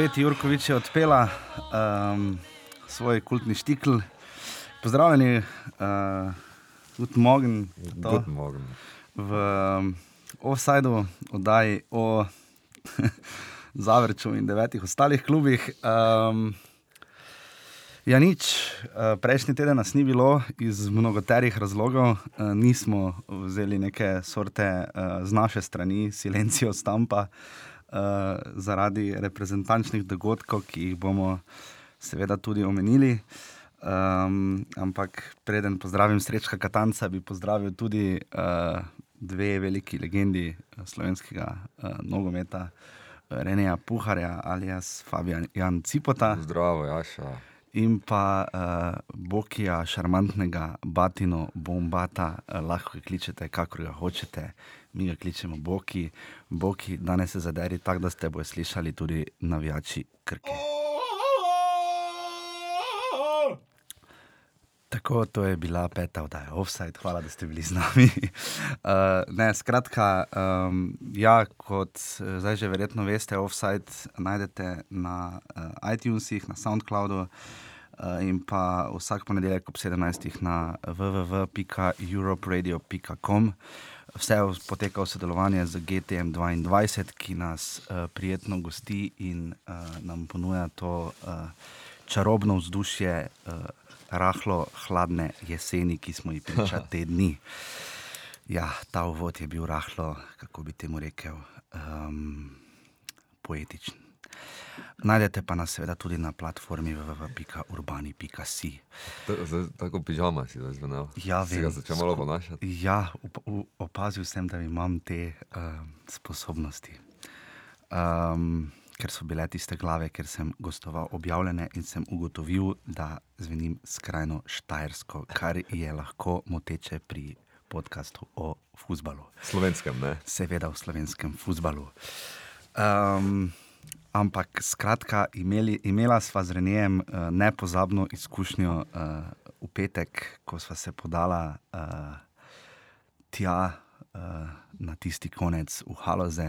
Beti Jurkovič je odpela um, svoj kultni štikl. Pozdravljeni, uh, tudi mogen, v um, offsajdu, oddaji o Zavrču in devetih ostalih klubih. Um, ja, nič, uh, prejšnji teden nas ni bilo iz mnogoterih razlogov, uh, nismo vzeli neke sorte uh, z naše strani, silencijo stampa. Uh, zaradi reprezentančnih dogodkov, ki jih bomo seveda tudi omenili. Um, ampak preden pozdravim Srečka Katanca, bi pozdravil tudi uh, dve veliki legendi slovenskega uh, nogometa, Reneja Puharja ali jaz, Fabijan Jan Cipota. Zdravo, Jaša. In pa uh, Bokija, šarmantnega Batino Bombata, uh, lahko kličete, kako ga hočete mi ga kličemo Boki, Boki danes se zaderi tako, da ste bojo slišali tudi navijači krke. Tako, to je bila peta oddaja, offside, hvala, da ste bili z nami. uh, ne, skratka, um, ja, kot zdaj že verjetno veste, offside najdete na uh, iTunesih, na SoundCloudu uh, in pa vsak ponedeljek ob 17. na www.europeradio.com. Uh, Vse poteka v sodelovanju z GTM 22, ki nas uh, prijetno gosti in uh, nam ponuja to uh, čarobno vzdušje, uh, rahlo hladne jeseni, ki smo jih priča te dni. Ja, ta uvod je bil rahlo, kako bi temu rekel, um, poetičen. Najdete pa nas seveda tudi na platformi www.urbani.si. Tako pižama si zdaj znal. Ja, vem. Si začel malo ponašati. Ja, opazil sem, da imam te uh, sposobnosti. Um, ker so bile tiste glave, ker sem gostoval objavljene in sem ugotovil, da zvenim skrajno štajersko, kar je lahko moteče pri podkastu o futbalu. Slovenskem, ne? Seveda v slovenskem futbalu. Um, Ampak, skratka, imeli, imela sva z Renijem uh, nepozabno izkušnjo uh, v petek, ko sva se podala uh, tja uh, na tisti konec v Haloze,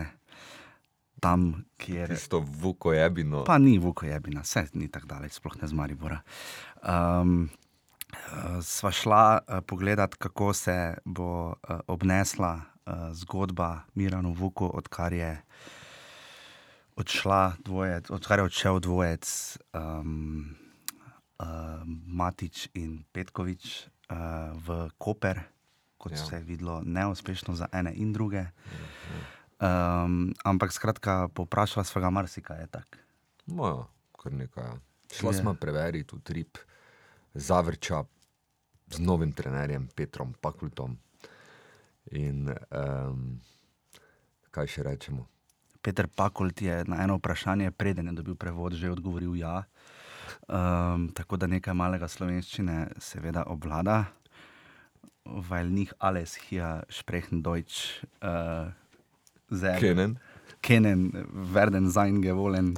tam, kjer je. Tisto vuko jebino. Pa ni vuko jebina, vse ni tako daleč, sploh ne z Maribora. Um, uh, sva šla uh, pogledat, kako se bo uh, obnesla uh, zgodba Mirano Vuku, odkar je odšla dvojec, odkar je odšel dvojec um, uh, Matič in Petkovič uh, v Koper, kot ja. se je videlo, neuspešno za ene in druge. Um, ampak skratka, poprašala sva ga marsikaj je tako. No, kar nekaj. Ja. Šla smo preveriti v trip Zavrča z novim trenerjem Petrom Pakultom. In um, kaj še rečemo? Peter Pakult je na eno vprašanje, preden je dobil prevod, že odgovoril ja. Um, tako da nekaj malega slovenščine seveda obvlada, weil nicht alles hier sprechen Deutsch. Uh, Kennen. Kennen, werden sein gewollen.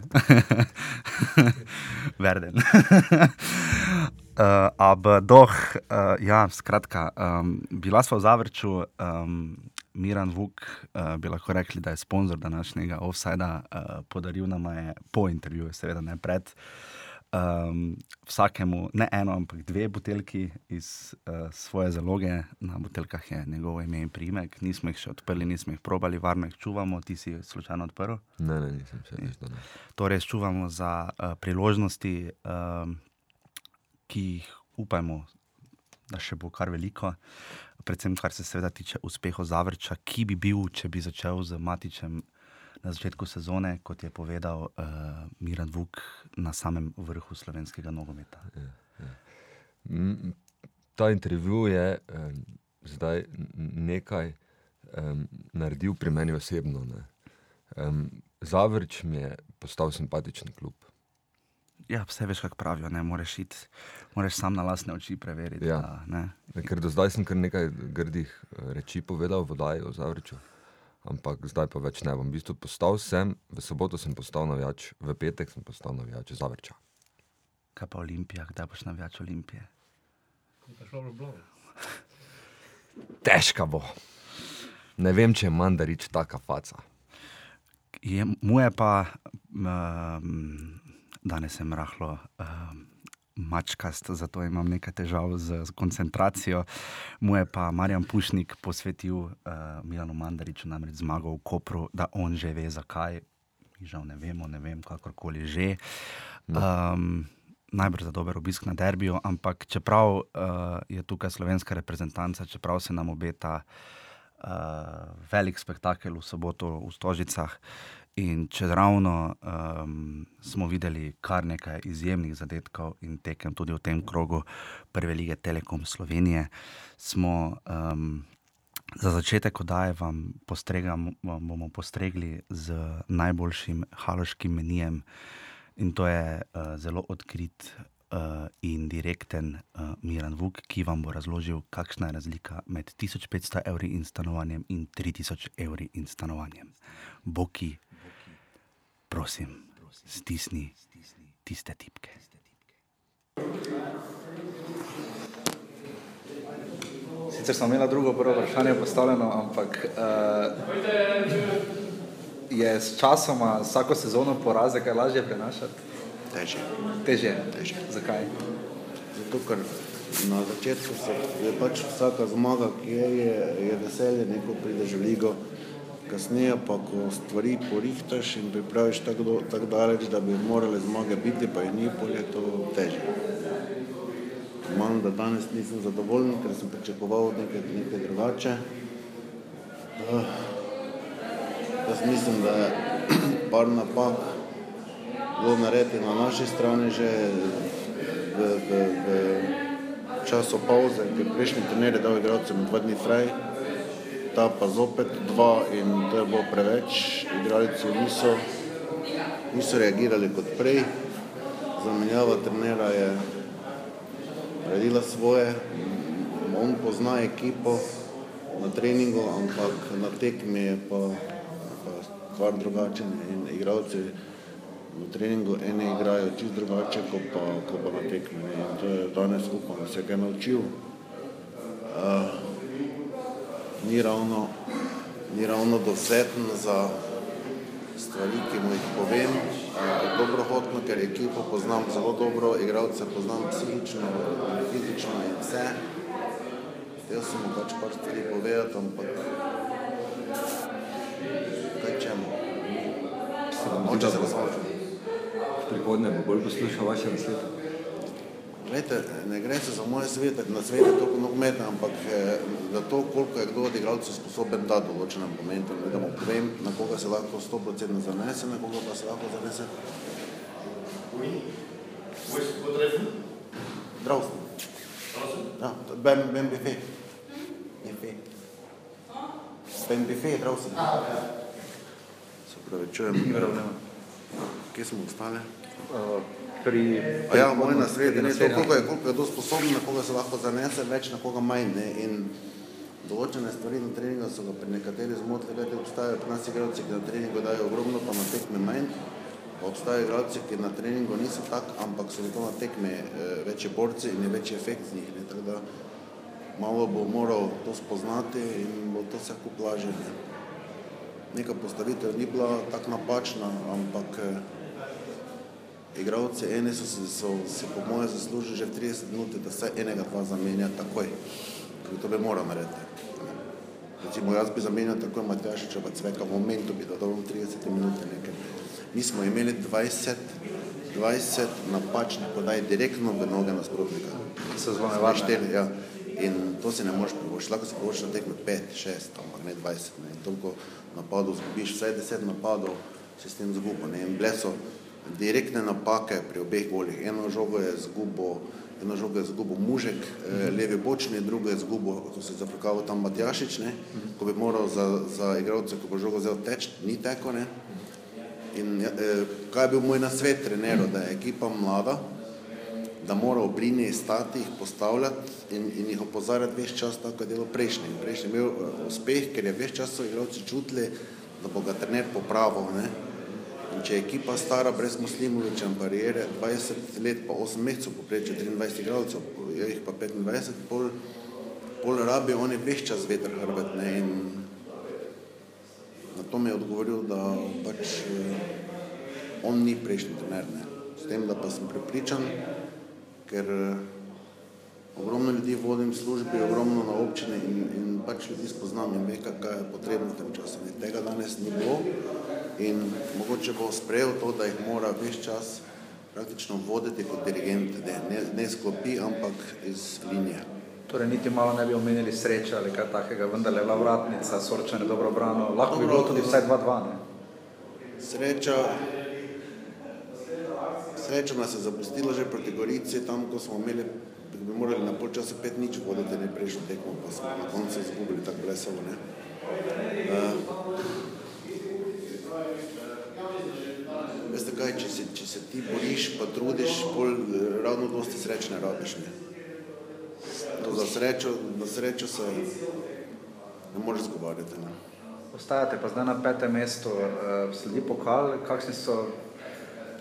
werden. uh, aber doch, uh, ja, skratka, um, bila sva v Zavrču. Um, Miran Vuk, uh, bi lahko rekli, da je sponzor današnjega offsajda, uh, podaril nam je po intervjuju, seveda ne pred. Um, vsakemu ne eno, ampak dve buteljki iz uh, svoje zaloge, na buteljkah je njegovo ime in primek. Nismo jih še odprli, nismo jih probali, varno jih čuvamo. Ti si slučajno odprl? Ne, ne, nisem še vedno. Torej, čuvamo za uh, priložnosti, uh, ki jih upajmo, da še bo kar veliko. Predvsem kar se seveda tiče uspehov Zavrča, ki bi bil, če bi začel z Matičem na začetku sezone, kot je povedal uh, Miran Vuk, na samem vrhu slovenskega nogometa. Ja, ja. Ta intervju je um, zdaj nekaj um, naredil pri meni osebno. Um, Zavrč mi je postal simpatičen klub. Ja, vse veš, kako pravijo, ne moreš iti, moraš sam na lastne oči preveriti. Ja. Da, ne. Ker do zdaj sem kar nekaj grdih eh, reči povedal v Daju, v Zavrču, ampak zdaj pa več ne bom. V bistvu postal sem, v soboto sem postal navijač, v petek sem postal navijač Zavrča. Kaj pa Olimpija, kdaj boš navijač Olimpije? Težka bo. Ne vem, če je mandarič taka faca. je, mu je pa, um, danes sem rahlo. Um, Mačkast, zato imam nekaj težav z, z koncentracijo. Mu je pa Marjan Pušnik posvetil uh, Milanu Mandariču, namreč zmago v Kopru, da on že ve, zakaj. Mi žal ne vemo, ne vem, kakorkoli že. Um, najbrž za dober obisk na derbiju, ampak čeprav uh, je tukaj slovenska reprezentanca, čeprav se nam obeta uh, velik spektakel v soboto v Stožicah. In če ravno um, smo videli kar nekaj izjemnih zadetkov in tekem tudi v tem krogu Prve lige Telekom Slovenije, smo um, za začetek oddaje vam, vam bomo postregli z najboljšim haloškim menijem. In to je uh, zelo odkrit uh, in direkten uh, Miran Vuk, ki vam bo razložil, kakšna je razlika med 1500 evri in stanovanjem in 3000 evri in stanovanjem. Boki, prosim, stisni tiste tipke. Sicer sem imela drugo prvo vprašanje postavljeno, ampak. Uh, je s časom, vsako sezono poraze, kaj lažje prenašati? Teže. Teže. Teže. Zakaj? Zato, ker na začetku se je pač vsaka zmaga, ki je, je, je veselje, neko prideš v ligo, kasneje pa, ko stvari porihtaš in pripraviš tako tak daleč, da bi morale zmage biti, pa jih ni, pol je to teže. Manj, da danes nisem zadovoljen, ker sem pričakoval nekaj, nekaj drugače. Uh, Jaz mislim, da je par napak bilo narediti na naši strani že v, v, v času pauze, ker prejšnji trener je dal igralcem dva dni fraj, ta pa zopet dva in to je bilo preveč. Igralci niso, niso reagirali kot prej. Zamenjava trenera je naredila svoje, on pozna ekipo na treningu, ampak na tekmi je pa kar drugačen in igravci v treningu ene igrajo čist drugače, kot pa, ko pa na tekmi. In to je danes upam, da se je kaj naučil. Uh, ni ravno, ni ravno doseten za stvari, ki mu jih povem. Uh, dobrohotno, ker ekipo poznam zelo dobro, igravce poznam psihično, fizično in vse. Htel sem mu pač par stvari povedati, ampak Moče se razloži. Prihodne bo bolj poslušal vaše nasvete. Glejte, ne gre se za moje svete, na svete toliko nogometa, ampak eh, za to, koliko je kdo od igralcev sposoben dati določenem momentu, da mu povem, na koga se lahko 100% zanese, na koga pa se lahko zanese. Zdravstvo. Ja, Ben, ben Bife. Bife. Ben Bife, zdravstvo. Se pravi, čujem, kje smo ostali? Pri, pri ja, moj nasvet je, koliko je, koliko je to sposobno, na koga se lahko zanese, več na koga manj. Ne? In določene stvari na treningu so ga pri nekaterih zmotili, gledajte, obstajajo pri nas igralci, ki na treningu dajo ogromno, pa na tekme manj. Obstajajo igralci, ki na treningu niso tak, ampak so zato na tekme eh, večji borci in je večji efekt z njih. Ne? Tako da malo bo moral to spoznati in bo to vse kup lažje. Ne? Neka postavitev ni bila tako napačna, ampak eh, igravci eni so, so si po moje zaslužili že v 30 minut, da se enega dva zamenja takoj, ker to bi moral narediti. Recimo jaz bi zamenjal takoj Matjašiča, pa cveka v momentu bi dodal 30 minut nekaj. Mi smo imeli 20, 20 napačnih podaj direktno v noge nasprotnika. Sezone varne. Ja. In to si ne moreš privoščiti, lahko si privoščiš na tekme 5, 6, ampak ne 20. Ne. In toliko napadov zgubiš, vsaj 10 napadov si s tem zgubil. In bile so direktne napake pri obeh golih. Eno žogo je zgubo, eno žogo je zgubo Mužek, eh, levi bočni, drugo je zgubo, ko se je zafrkal tam Matjašič, ne, ko bi moral za, za igralce, ko bo žogo vzel teč, ni teko. Ne. In eh, kaj je bil moj nasvet treneru, da je ekipa mlada, da mora v brini stati, jih postavljati in, in jih opozarjati več čas, tako je delo prejšnji. Prejšnji je imel uh, uspeh, ker je več časa igralci čutili, da bo ga trener popravil. Ne? In če je ekipa stara, brez muslimoviča, barijere, 20 let, pa 8 mesecev, poprečje 23 igralcev, je jih pa 25, pol, pol rabi oni več čas veter hrbet. Ne? In na to mi je odgovoril, da pač eh, on ni prejšnji trener. Ne. S tem, da pa sem prepričan, ker eh, ogromno ljudi vodim v službi, ogromno na občine in, in pač ljudi spoznam in ve, kaj je potrebno v tem času. In tega danes ni bilo in mogoče bo sprejel to, da jih mora več čas praktično voditi kot dirigent, ne, ne, ne sklopi, ampak iz linije. Torej, niti malo ne bi omenili sreče ali kaj takega, vendar je bila vratnica, sorčene dobro brano, lahko bi bilo tudi vsaj 2-2. Sreča, sreča nas je zapustila že proti Gorici, tam, ko smo imeli, bi morali na pol časa pet nič voditi, ne prejšnjo tekmo, pa smo na koncu izgubili tako blesovo, ne. Uh, veste kaj, če se, če se ti boriš, pa trudiš, pol ravno dosti sreč ne rabiš, ne. To za srečo, za srečo se ne moreš zgovarjati, ne. Ostajate pa zdaj na petem mestu, uh, sledi pokal, kakšni so,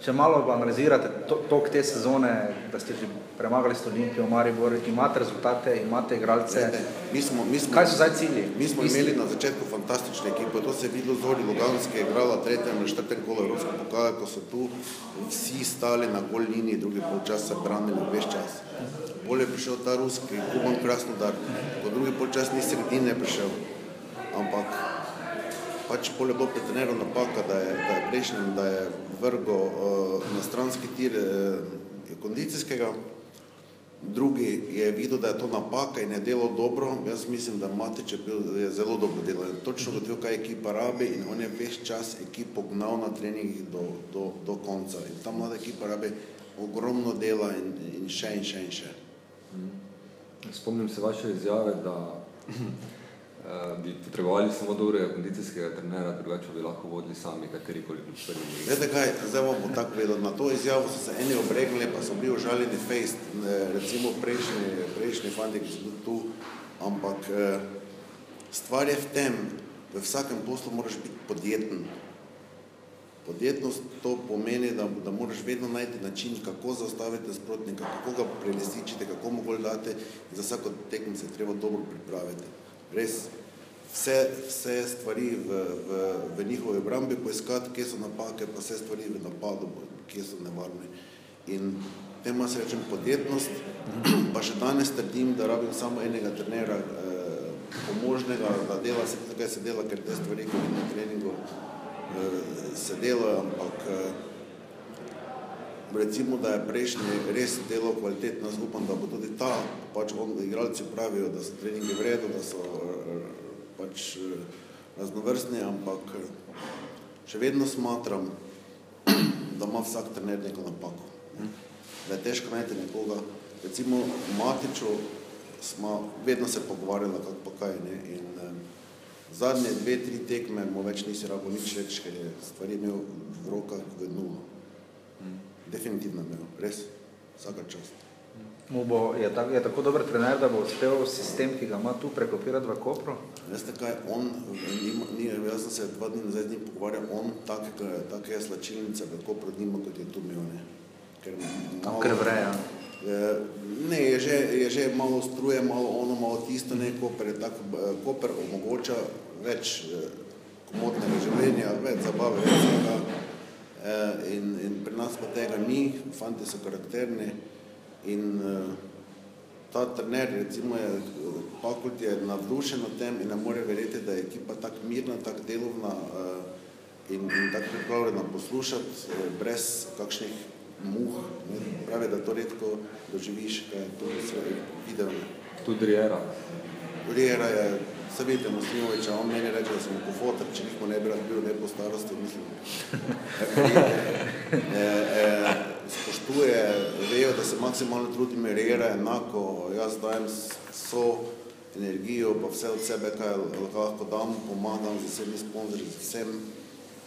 če malo analizirate tok te sezone, da ste že premagali s Olimpijo, Maribor, imate rezultate, imate igralce, mi smo, mi smo, kaj so zdaj cilji? Mi smo imeli na začetku fantastične ekipe, to se je videlo Zori Luganske, je igrala tretjem in četrtem kolo Evropske pokale, ko so tu vsi stali na gol liniji, drugi polčas se branili več čas. Bolje je prišel ta ruski, Kuban Krasnodar, po drugi polčas ni sredine prišel, ampak pač bolje bilo pri treneru napaka, da je, da je prejšnjem, da je vrgo uh, na stranski tir uh, kondicijskega, drugi je videl, da je to napaka in je delal dobro, jaz mislim, da Matič je, bil, je zelo dobro delal. Točno gotovil, kaj ekipa rabi in on je veš čas ekipo gnal na treningih do, do, do konca. In ta mlada ekipa rabi ogromno dela in, in še in še in še. Spomnim se vaše izjave, da bi potrebovali samo dobrega kondicijskega trenera, drugače bi lahko vodili sami katerikoli klub prvi. Veste kaj, zdaj bom tako vedel, na to izjavo so se eni obregnili, pa so bili užaljeni fejst, recimo prejšnji, prejšnji fanti, ki so tu, ampak eh, stvar je v tem, v vsakem poslu moraš biti podjeten. Podjetnost to pomeni, da, da moraš vedno najti način, kako zaustaviti sprotnika, kako ga prelisičiti, kako mu bolj dati in za vsako tekmo se treba dobro pripraviti. Res vse, vse stvari v, v, v njihovi obrambi poiskati, kje so napake, pa vse stvari v napadu, kje so nevarne. In temu se rečem podjetnost, pa še danes trdim, da rabim samo enega trenera, eh, pomožnega, da dela se tukaj se dela, ker te stvari, ki na treningu eh, se delajo, ampak eh, recimo, da je prejšnji res delo kvalitetno, jaz upam, da bo tudi ta, pač on, igralci pravijo, da so treningi v redu, da so pač raznovrstni, ampak še vedno smatram, da ima vsak trener neko napako. Da je težko najti nekoga, recimo Matiču smo vedno se pogovarjali, kako pa kaj ne. In, Zadnje dve, tri tekme mu več nisi rabo nič reči, ker je stvari imel v rokah v nulo definitivno imel, res, vsaka čast. Mu bo, je, tak, je tako dober trener, da bo uspel sistem, ki ga ima tu, prekopirati v Kopru? Veste kaj, on, nima, ni, jaz sem se dva dni nazaj z njim pogovarjal, on take, take slačilnice v Kopru nima, kot je tu imel, ne. Ker, malo, Ker vreja. Ne, je že, je že malo struje, malo ono, malo tisto, ne, Koper je tak, Koper omogoča več komodnega življenja, več zabave, več vsega. Eh, in, in pri nas pa tega ni, fanti so karakterni in uh, ta trener, recimo, je, Pakult je navdušen o tem in ne more verjeti, da je ekipa tako mirna, tako delovna uh, in, in tako pripravljena poslušati, brez kakšnih muh. Ne? Pravi, da to redko doživiš, kaj to se videl. Tudi Riera. Riera je Se vidite, Muslimoviča, on meni reče, da sem po fotor, če njih mu ne bi rad bil, ne po starosti, mislim. E, e, spoštuje, vejo, da se maksimalno trudim, reira enako, jaz dajem so energijo, pa vse od sebe, kaj lahko dam, pomagam z vsemi sponzorji, z vsem.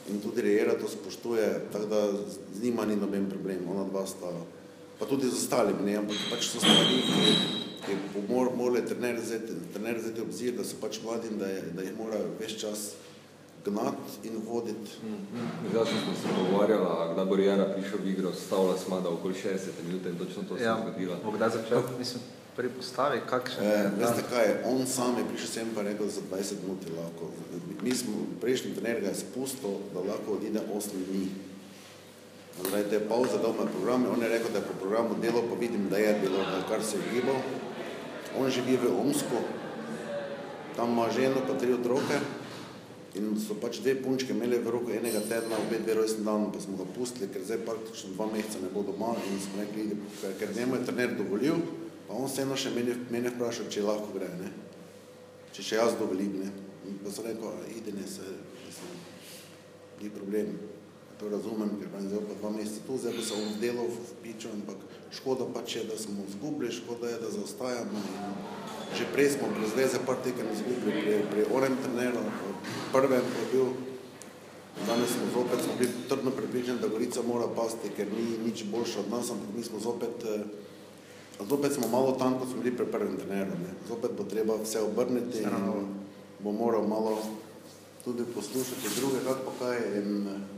In tudi reira to spoštuje, tako da z njima ni noben problem, ona dva sta, pa tudi z ostalimi, ne, ampak pač so stvari, ki ki bo morali trener vzeti obzir, da so pač mladi in da, je, da jih mora več čas gnati in voditi. Zdaj smo se pogovarjali, kdaj bo Rijana prišel v igro, stavila sma, da okoli 60 minut in točno to se ja, je zgodilo. Bo kdaj začel, mislim? pri postavi, kakšen E, je veste kaj, on sam je prišel sem pa rekel za 20 minut je lahko. Mi smo prejšnji trener ga je spustil, da lahko odide 8 dni. Zdaj, te pauze doma program, on je rekel, da je po programu delo, pa vidim, da je bilo, da kar se je gibal. On živi v Omsku, tam ima ženo pa tri otroke in so pač dve punčke imeli v roku enega tedna, obe dve rojstni dan, pa smo ga pustili, ker zdaj praktično dva meseca ne bo doma in smo rekli, ker, njemu je trener dovolil, pa on vseeno še meni, meni vprašal, če lahko gre, ne? če še jaz dovolim. Ne? In pa sem rekel, "A, ide ne se, mislim, ni problem. To razumem, ker pa je zdaj pa dva meseca tu, zdaj pa se on delal v piču, ampak škoda pač je, da smo izgubili, škoda je, da zaostajamo. In že prej smo brez veze par tekem izgubili, pri, pri onem treneru, prvem je bil, danes smo zopet, smo bili trdno prepričani, da Gorica mora pasti, ker ni nič boljše od nas, ampak mi smo zopet, eh, zopet smo malo tam, kot smo bili pri prvem treneru. Ne. Zopet bo treba vse obrniti in bo moral malo tudi poslušati druge, kako pa kaj. In, eh,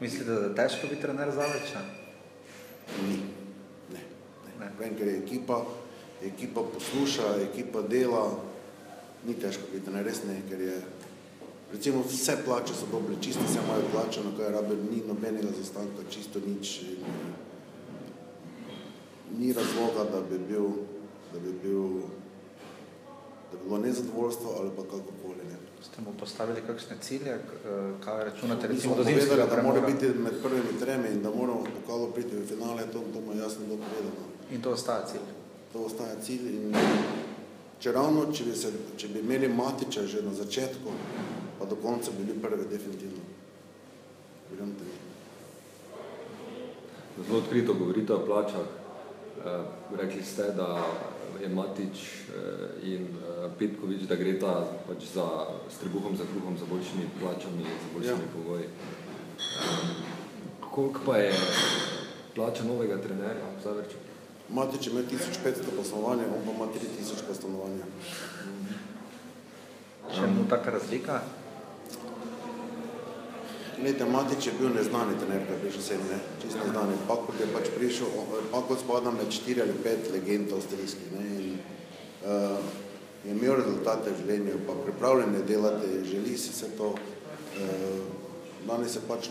Mislite, da je težko biti trener Zavrča? Ni. Ne. ne. Vem, ker je ekipa, ekipa posluša, ekipa dela, ni težko biti, ne res ne, ker je. Recimo vse plače so dobre, čisto vse imajo plačano, kaj rabe, ni nobenega zastanka, čisto nič. In, ni razloga, da bi bil, da bi bil, da bi bilo nezadovoljstvo ali pa kakorkoli. Ste mu postavili kakšne cilje, eh, kaj računate recimo do zimskega povedali, da mora premora? biti med prvimi tremi in da moramo v pokalu priti v finale, to, to mu je jasno bilo povedano. In to ostaja cilj. To ostaja cilj. In če ravno, če bi, se, če bi imeli Matiča že na začetku, pa do konca bi bili prvi, definitivno. Verjamete mi. Zelo odkrito govorite o plačah. Eh, Rekli ste, da je Matič eh, in eh, Petkovič, da gre ta pač za s trebuhom za kruhom, za boljšimi plačami, za boljšimi Ja. pogoji. Eh, Koliko pa je plača novega trenerja v Zavrču? Matič ima 1500 poslovanja, on pa ima 3000 poslovanja. Še mu taka razlika? Glede, Matič je bil neznani trener, ko je prišel sem, ne, čisto neznani. Pakot je pač prišel, Pakot spada med 4 ali 5 legend avstrijskih, ne, in uh, je imel rezultate v življenju, pa pripravljen je delati, želi si se to. Uh, danes je pač,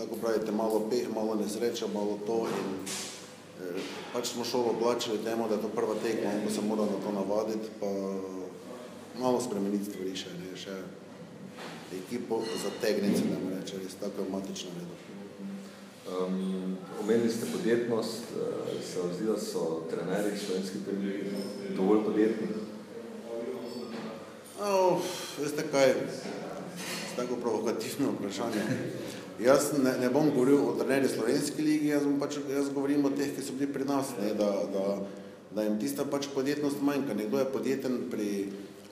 tako pravite, malo peh, malo nesreča, malo to in uh, pač smo šolo oblačili temu, da je to prva tekma, on pa se mora na to navaditi, pa malo spremeniti stvari še, ne, še ekipo zategniti, da mi reče, res tako matično redo. Um, omenili ste podjetnost, uh, se vam zdi, da so trenerji slovenski premier dovolj podjetni? Oh, veste kaj, tako provokativno vprašanje. Jaz ne, ne bom govoril o trenerji slovenski ligi, jaz, pač, jaz govorim o teh, ki so bili pri nas, ne, da, da, da jim tista pač podjetnost manjka. Nekdo je podjeten pri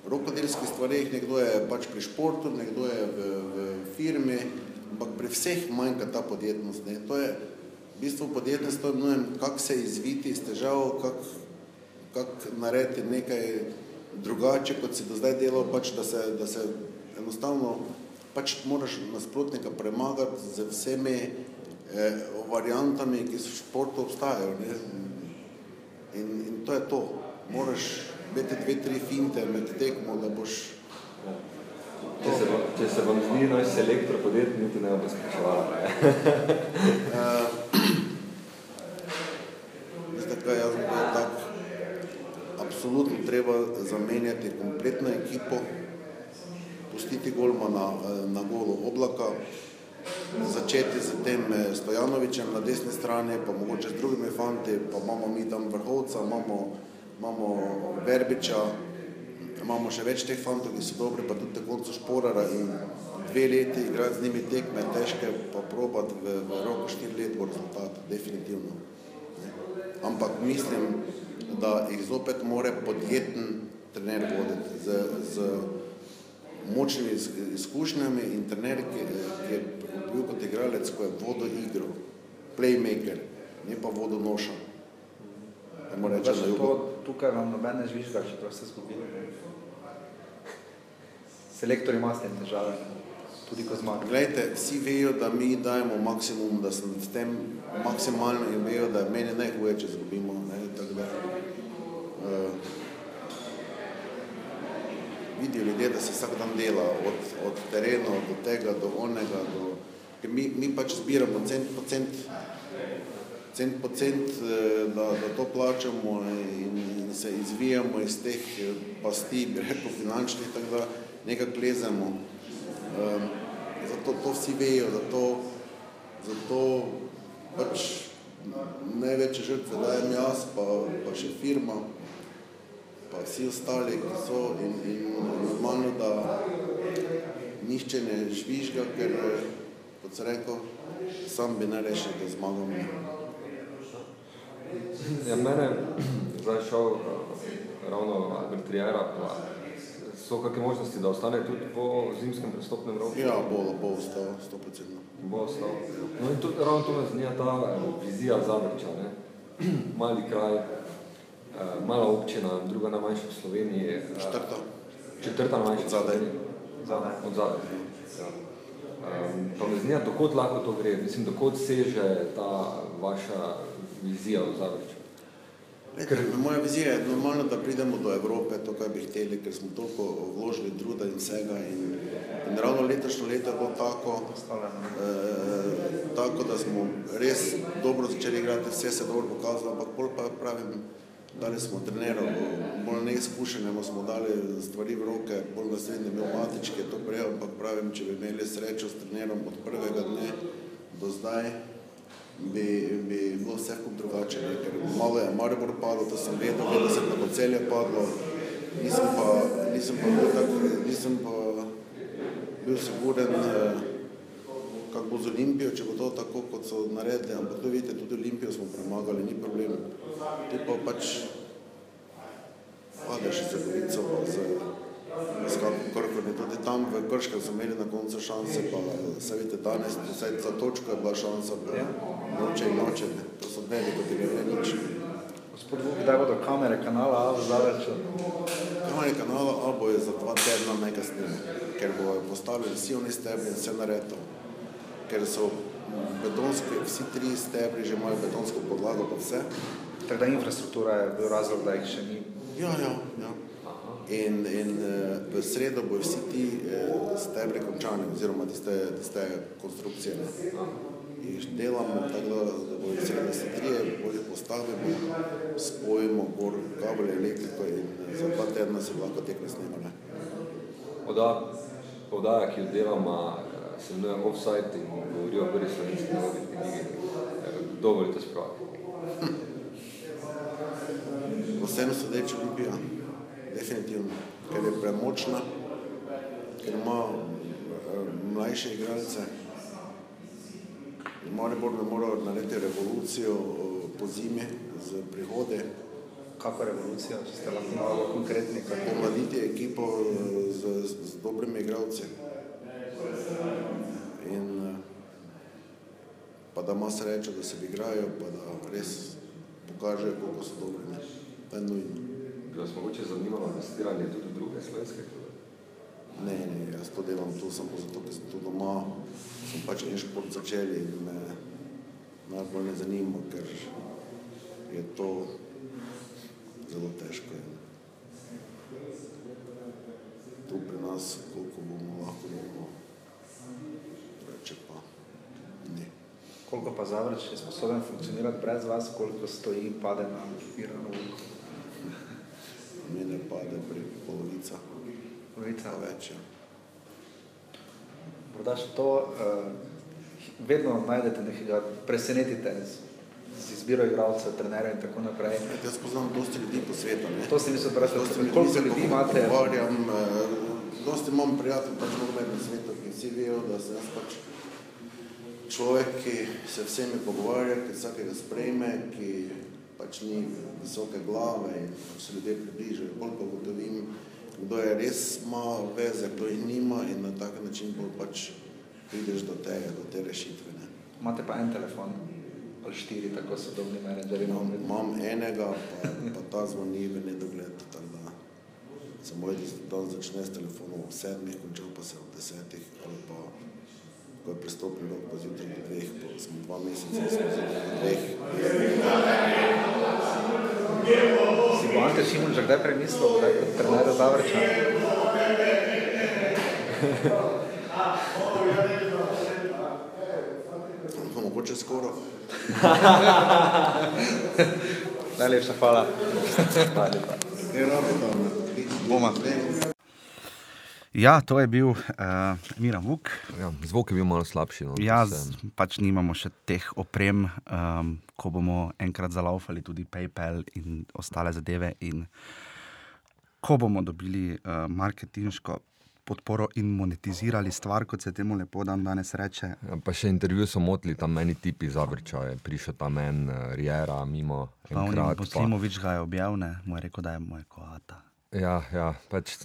rokodelskih stvareh, nekdo je pač pri športu, nekdo je v, v firmi, ampak pri vseh manjka ta podjetnost. Ne. To je v bistvu podjetnost, to je mnojem, kako se izviti iz težav, kako kak narediti nekaj drugače, kot si do zdaj delal, pač, da, se, da se enostavno pač moraš nasprotnika premagati z vsemi eh, variantami, ki so v športu obstajajo. In, in to je to. Moraš imeti dve, tri finte med tekmo, da boš Če se, vam- če se vam zdi naš selektor podjetni, niti ne bo spraševala. Veste kaj, jaz bi bil tak, absolutno treba zamenjati kompletno ekipo, pustiti golmana eh, na golo oblaka, začeti z tem eh, Stojanovičem na desni strani, pa mogoče z drugimi fanti, pa imamo mi tam vrhovca, imamo, imamo Verbiča, imamo še več teh fantov, ki so dobri, pa tudi na koncu šporara in dve leti igrati z njimi tekme težke, pa probati v, v roko štiri let bo rezultat, definitivno. Ne. Ampak mislim, da jih zopet more podjeten trener voditi z, z močnimi iz- izkušnjami in trener, ki, ki je bil kot igralec, ko je vodo igro, playmaker, ne pa vodo noša. Ajmo reči, Pač na to. Tukaj vam noben ne žvižga, čeprav ste zgubili. Selektor ima s tem težave. tudi ko zmaga. Glejte, vsi vejo, da mi dajemo maksimum, da sem v tem maksimalno in vejo, da meni najhuje, če zgubimo. Ne, tako da, uh, vidijo ljudje, da se vsak dan dela, od, od terena do tega, do onega, do, ker mi, mi pač zbiramo cent po cent, cent po cent, eh, da, da to plačamo in, se izvijamo iz teh eh, pasti, bi rekel, finančnih, tako da nekako lezemo. Um, zato to vsi vejo, zato, zato pač največje žrtve dajem jaz, pa, pa še firma, pa vsi ostali, ki so in, in normalno, da nišče ne žvižga, ker, kot se rekel, sam bi ne rešil, da zmagam. Ja, mene zdaj šel ravno Albert Riera, pa so kakšne možnosti, da ostane tudi po zimskem prestopnem roku? Ja, bo, bo ostal, sto procentno. Bo ostal. No in tudi ravno to me zanima ta vizija Zavrča, ne? Mali kraj, eh, mala občina, druga najmanjša v Sloveniji. eh, Četrta. Četrta najmanjša v Zadaj. Sloveniji. Od zadaj. Ja. Um, pa me zanima, dokot lahko to gre, mislim, dokot seže ta vaša vizija v Zavrču. Ker moja vizija je normalno, da pridemo do Evrope, to, kar bi hteli, ker smo toliko vložili truda in vsega. In, in ravno letošnje leto je bilo tako, eh, tako, da smo res dobro začeli igrati, vse se je dobro pokazalo, ampak bolj pa pravim, dali smo trenerov, bolj neizkušenemu smo dali stvari v roke, bolj naslednji je bil Matič, ki je to prejel, ampak pravim, če bi imeli srečo s trenerom od prvega dne do zdaj, bi, bi bilo vse kup drugače. Ne? Ker malo je Maribor padlo, to sem vedel, vedel da bo celje padlo, nisem pa, nisem pa bil tak, nisem pa bil siguren, eh, kako bo z Olimpijo, če bo to tako, kot so naredili, ampak to vidite, tudi Olimpijo smo premagali, ni problem. Tu pa pač padeš z Gorico, pa z, krkom in tudi tam v Krškem so imeli na koncu šanse, pa se vidite danes, vsaj za točko je bila šansa, pa noče in noče, ne. to so dnevi, kot je ne nič. Gospod Vuk, kdaj bodo kamere kanala A Zavrču? Kanal kanala A bo je za dva tedna najkasneje, ker bojo postavili vsi oni stebri in vse naredil. Ker so betonski, vsi tri stebri že imajo betonsko podlago pa vse. Tako da infrastruktura je bil razlog, da jih še ni. Ja, ja, ja. In, in eh, v sredo bojo vsi ti eh, stebri končani, oziroma tiste, tiste konstrukcije. Ne. Jih delamo tako, da, sredo vsi trije, bolje postavimo, spojimo gor kabel elektriko in eh, za dva tedna se bo lahko tekme snimale. Oda, podaja, ki jo delama, eh, se imenuje Offside in govori o prvi slovenski nogometni ligi. Eh, Kdo volite spraviti? Vseeno sodeč Olimpija, definitivno, ker je premočna, ker ima mlajše igralce. Maribor ne mora narediti revolucijo eh, po zimi z prihode, Kako revolucija, če ste lahko malo konkretni? Pomladiti ekipo eh, z, z, z dobrimi igralci. In eh, pa da ima srečo, da se igrajo, pa da res pokažejo, koliko so dobri. To je nujno. Bi vas mogoče zanimalo investiranje tudi v druge slovenske klube? Ne, ne, jaz to delam tu samo zato, ker sem tu doma, sem pač en šport začeli in me najbolj ne zanima, ker je to zelo težko. In tu pri nas, koliko bomo lahko bomo, reče pa ne. Koliko pa Zavrč je sposoben funkcionirati brez vas, koliko stoji in pade na Irano? Mene pade pri polovica, Polovica. pa več. Ja. Morda še to, uh, vedno najdete nekega, presenetite z, z izbiro igralcev, trenerjev in tako naprej. Jaz poznam dosti ljudi po svetu. Ne? To se niso vprašali, Dosti koliko se ljudi imate? Pogovarjam, eh, dosti imam prijatelj pač v nogometnem svetu, ki vsi vejo, da sem jaz pač človek, ki se vsemi pogovarja, ki vsakega sprejme, ki pač ni visoke glave in pač se ljudje približajo. Bolj pa ugotovim, kdo je res ima veze, kdo jih nima in na tak način bolj pač prideš do tega, do te rešitve. Ne. Imate pa en telefon ali štiri tako sodobni menedžeri. Imam, imam enega, pa, pa ta zvoni v nedogled. tako da Se moj dan začne s telefonom ob sedmih, končal pa se ob desetih nastopni rok pa zjutraj do dveh, pa smo dva meseca, smo zjutraj do dveh. Si bo Ante Šimun že kdaj premislil, da je trener Zavrča? Pa mogoče skoro. Najlepša hvala. Hvala lepa. Ne rabi tam, ne. Boma. Ja, to je bil uh, Miran Vuk. Ja, zvok je bil malo slabši. No, Ja, se- pač nimamo še teh oprem, um, ko bomo enkrat zalaufali tudi PayPal in ostale zadeve. In ko bomo dobili uh, marketinško podporo in monetizirali stvar, kot se temu lepo dan danes reče. Ja, pa še intervju so motili, tam meni tipi zavrča, je prišel tam en uh, Riera mimo. pa- Poslimovič ga je objavil, mu je rekel, da je moj koata. Ja, ja, pač.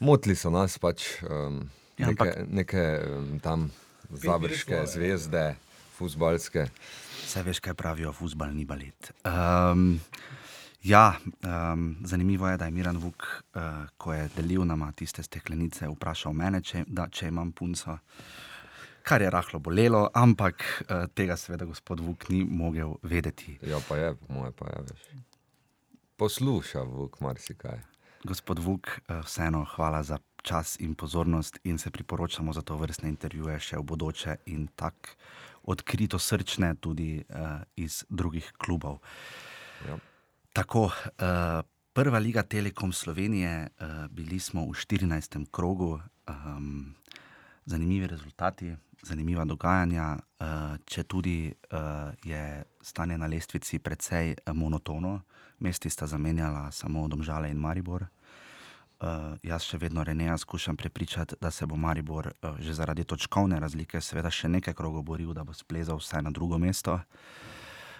Motili so nas pač um, Ja, neke, ampak- neke um, tam završke zvezde, futbalske. Vse veš, kaj pravijo, fusbal ni balet. Um, ja, um, zanimivo je, da je Miran Vuk, uh, ko je delil nama tiste steklenice, vprašal mene, če, da, če imam punco. Kar je rahlo bolelo, ampak uh, tega seveda gospod Vuk ni mogel vedeti. Ja, pa je, po moje pa je, veš. Posluša vuk marsikaj. Gospod Vuk, uh, vseeno hvala za čas in pozornost in se priporočamo za to vrstne intervjuje še v bodoče in tako odkrito srčne tudi uh, iz drugih klubov. Ja. Tako, uh, prva liga Telekom Slovenije, uh, bili smo v 14. krogu, um, zanimivi rezultati, zanimiva dogajanja, uh, če tudi uh, je stanje na lestvici precej eh, monotono, mesti sta zamenjala samo Domžale in Maribor. Uh, jaz še vedno Reneja skušam prepričati, da se bo Maribor uh, že zaradi točkovne razlike, seveda še nekaj krogov boril, da bo splezal vsaj na drugo mesto.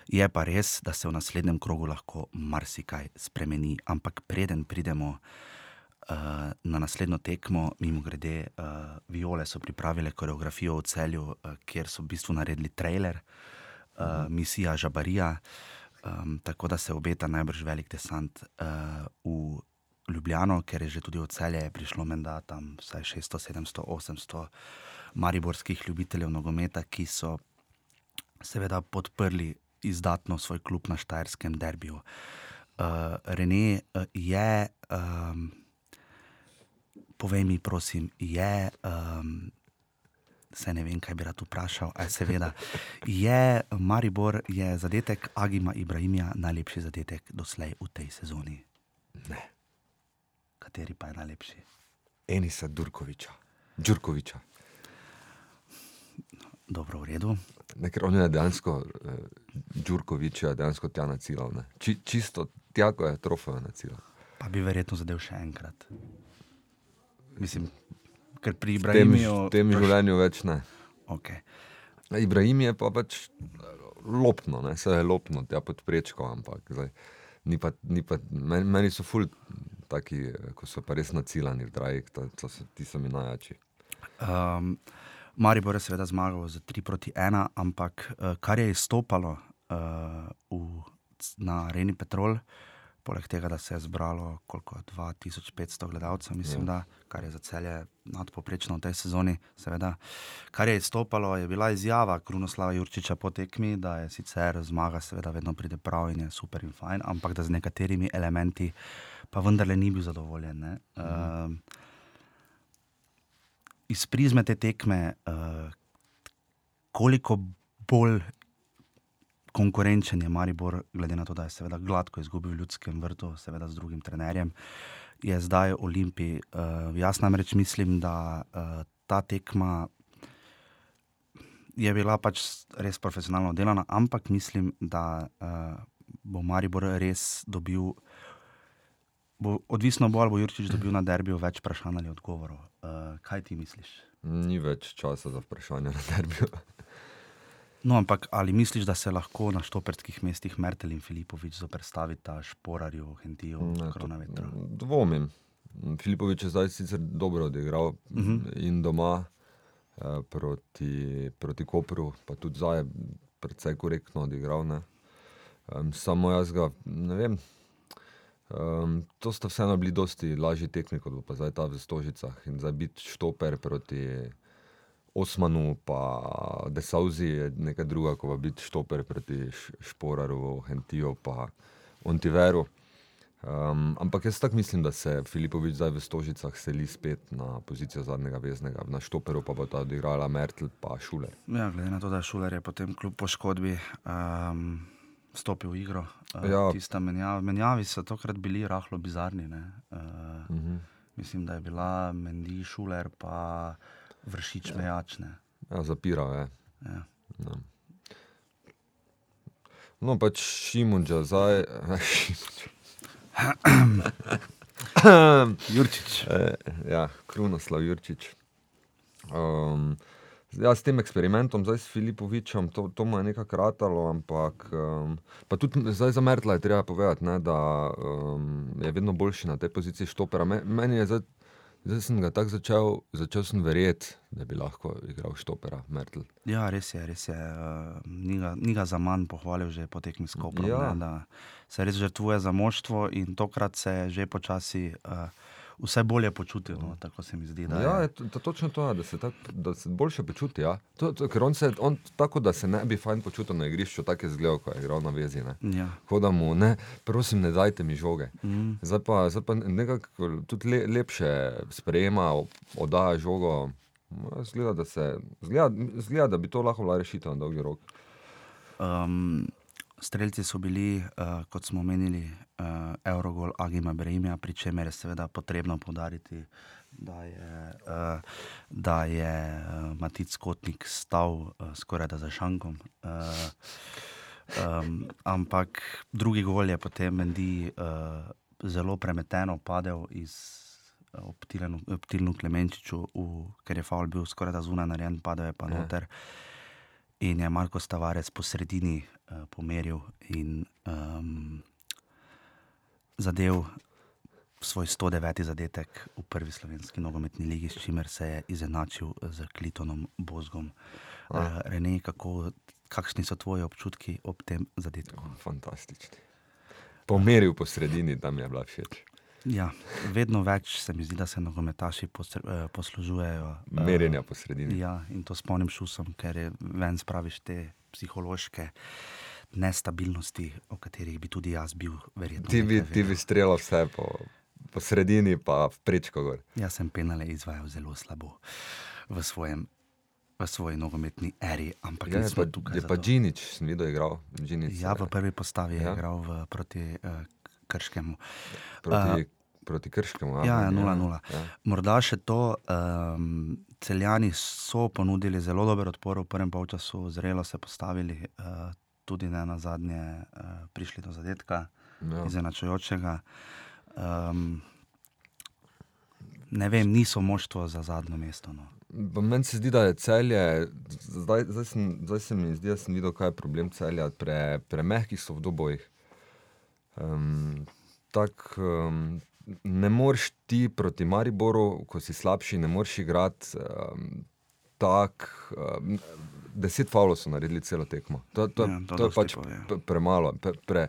Je pa res, da se v naslednjem krogu lahko marsikaj spremeni, ampak preden pridemo uh, na naslednjo tekmo, mimo grede, uh, Viole so pripravile koreografijo v celju, uh, kjer so v bistvu naredili trailer, uh, misija Žabarija, um, tako da se obeta najbrž velik desant uh, v Ljubljano, ker je že tudi od celja prišlo menda tam vsaj 600, 700, 800 mariborskih ljubiteljev nogometa, ki so seveda podprli izdatno svoj klub na Štajerskem derbiju. Uh, Rene uh, je, um, povej mi, prosim, je, um, se ne vem, kaj bi rad vprašal, aj seveda, je Maribor, je zadetek Agima Ibrahimija najlepši zadetek doslej v tej sezoni? Ne. Kateri pa je najlepši? Enisa Durkoviča, Đurkoviča. Dobro, v redu. Ne, ker on je dejansko, eh, Đurkovič je dejansko tja nacilal. ne. Či, čisto tja, ko je trofejo nacilal. Pa bi verjetno zadev še enkrat. Mislim, ker pri V tem, Ibrahimiju. v tem življenju več ne. Okay. Ibrahim je pa pač lopno, ne? se je lopno, tja pod prečko, ampak zdaj, ni pa, ni pa, meni, meni so ful taki, eh, ko so pa res nacilani v drajih, to, to so, ti so mi najjači. Um, Maribor je seveda zmagal z 3 proti 1, ampak uh, kar je izstopalo uh, v, na Areni Petrol, poleg tega, da se je zbralo koliko 2500 gledalcev, mislim, ja. da, kar je za celje nadpoprečno v tej sezoni. Seveda. Kar je izstopalo, je bila izjava Krunoslava Jurčiča po tekmi, da je sicer zmaga, seveda, vedno pride prav in je super in fajn, ampak da z nekaterimi elementi pa vendarle ni bil zadovoljen. Ne? Mhm. Uh, iz prizme te tekme, uh, koliko bolj konkurenčen je Maribor, glede na to, da je seveda gladko izgubil v ljudskem vrtu, seveda z drugim trenerjem, je zdaj Olimpij. Uh, jaz namreč mislim, da uh, ta tekma je bila pač res profesionalno delana, ampak mislim, da uh, bo Maribor res dobil. Bo, odvisno bo, ali bo Jurčič dobil na derbiju več vprašanj ali odgovorov. Uh, kaj ti misliš? Ni več časa za vprašanje na derbiju. No, ampak ali misliš, da se lahko na štoperskih mestih Mertel in Filipovič zoprstavita Šporarju, Hentiju, Kronavetru? Dvomim. Filipovič je zdaj sicer dobro odigral uh Mhm. -huh. in doma eh, proti, proti Kopru, pa tudi zdaj je precej korektno odigral. Ne. Um, samo jaz ga ne vem. Um, to sta vseeno bili dosti lažji tekmi, kot pa zdaj ta v Stožicah. In zdaj biti štoper proti Osmanu, pa Desauzi je nekaj druga, ko biti štoper proti Šporaru, Hentiju, pa Ontiveru. Um, ampak jaz tako mislim, da se Filipovič zdaj v Stožicah seli spet na pozicijo zadnjega veznega, na Štoperu pa bo ta odigrala Mertl pa Šuler. Ja, glede na to, da Šuler je potem kljub poškodbi um, stopil v igro. Uh, Ja. Tista menjav, menjavi so tokrat bili rahlo bizarni. ne. Uh, Mhm. Mislim, da je bila Mendi Šuler pa vršič mejačne. Ja, zapiral je. Ja. No. No, pač Šimunča zdaj. Šimunča. Jurčič. Eh, ja, Krunoslav Jurčič. Um, ja, s tem eksperimentom, zdaj s Filipovičem, to, to mu je nekaj kratalo, ampak um, pa tudi zdaj za Mertla je treba povedati, ne, da um, je vedno boljši na tej poziciji štopera. Me, meni je zdaj, zdaj sem ga tako začel, začel sem verjeti, da bi lahko igral štopera, Mertl. Ja, res je, res je. Uh, ni, ga, ni ga za manj pohvalil že po tekmi s Koprom, Ja. ne, da se res žrtvuje za moštvo in tokrat se že počasi uh, vse bolje počutil. No, tako se mi zdi. Da Ja, je, to, to, točno to, da se, tak, da se boljše počuti. Ja. To, to, ker on se on, tako, da se ne bi fajn počutil na igrišču, tako je zgledal, ko je igral na vezi. Ne. ja. Tako da mu, ne, prosim, ne dajte mi žoge. Mm. Zdaj pa, zdaj pa nekako tudi le, lepše sprejema, oddaja žogo. No, Zgleda, da, se, zgleda, zgleda, da bi to lahko bila rešitev na dolgi rok. Um, Streljci so bili, uh, kot smo omenili, uh, Eurogol Agima Brejmija, pri čemer je seveda potrebno povdariti, da je, uh, da je uh, Matic Kotnik stal uh, skoraj da za šankom. Uh, um, ampak drugi gol je potem Mendi uh, zelo premeteno padel iz Optilnu Klemenčiču, v, ker je faul bil skoraj da zunaj narejen, padel je pa Ja. noter. In je Marko Stavarec po sredini uh, pomeril in um, zadev svoj 109. zadetek v prvi slovenski nogometni ligi, s čimer se je izenačil z Klitonom Bozgom. Uh, Rene, kako, kakšni so tvoji občutki ob tem zadetku? Fantastični. Pomeril po sredini, tam mi je bila všeč. Ja, vedno več se mi zdi, da se nogometaši eh, poslužujejo eh, Merjenja po sredini. Ja, in to s polnim šusom, ker je ven spraviš te psihološke nestabilnosti, o katerih bi tudi jaz bil verjetno. Ti bi, ti bi streljal vse po, po sredini, pa prečko gor. Jaz sem penale izvajal zelo slabo v, svojem, v svoji nogometni eri, ampak Ja, je pa, tukaj. je pa. Džinič, sem videl, igral. Džinič, Ja, v prvi postavi je Ja. igral v, proti uh, Krškemu. proti, proti Krškemu. Ja, ja, meni, 0-0. Ja. Morda še to, um, celjani so ponudili zelo dober odpor v prvem polčasu, zrelo se postavili, uh, tudi ne na zadnje uh, prišli do zadetka, Ja. izenačujočega. Um, ne vem, niso moštvo za zadnjo mesto. No. Meni se zdi, da je celje, zdaj, zdaj, sem, zdaj se mi zdi, da sem videl, kaj je problem celja. Pre, premehki so v dobojih. Um, tak, um, ne moreš ti proti Mariboru, ko si slabši, ne moreš igrati um, tako. Um, deset faulov so naredili celo tekmo. To, to, Ja, ja, to to, je pač pove. pre, premalo. Pre, pre,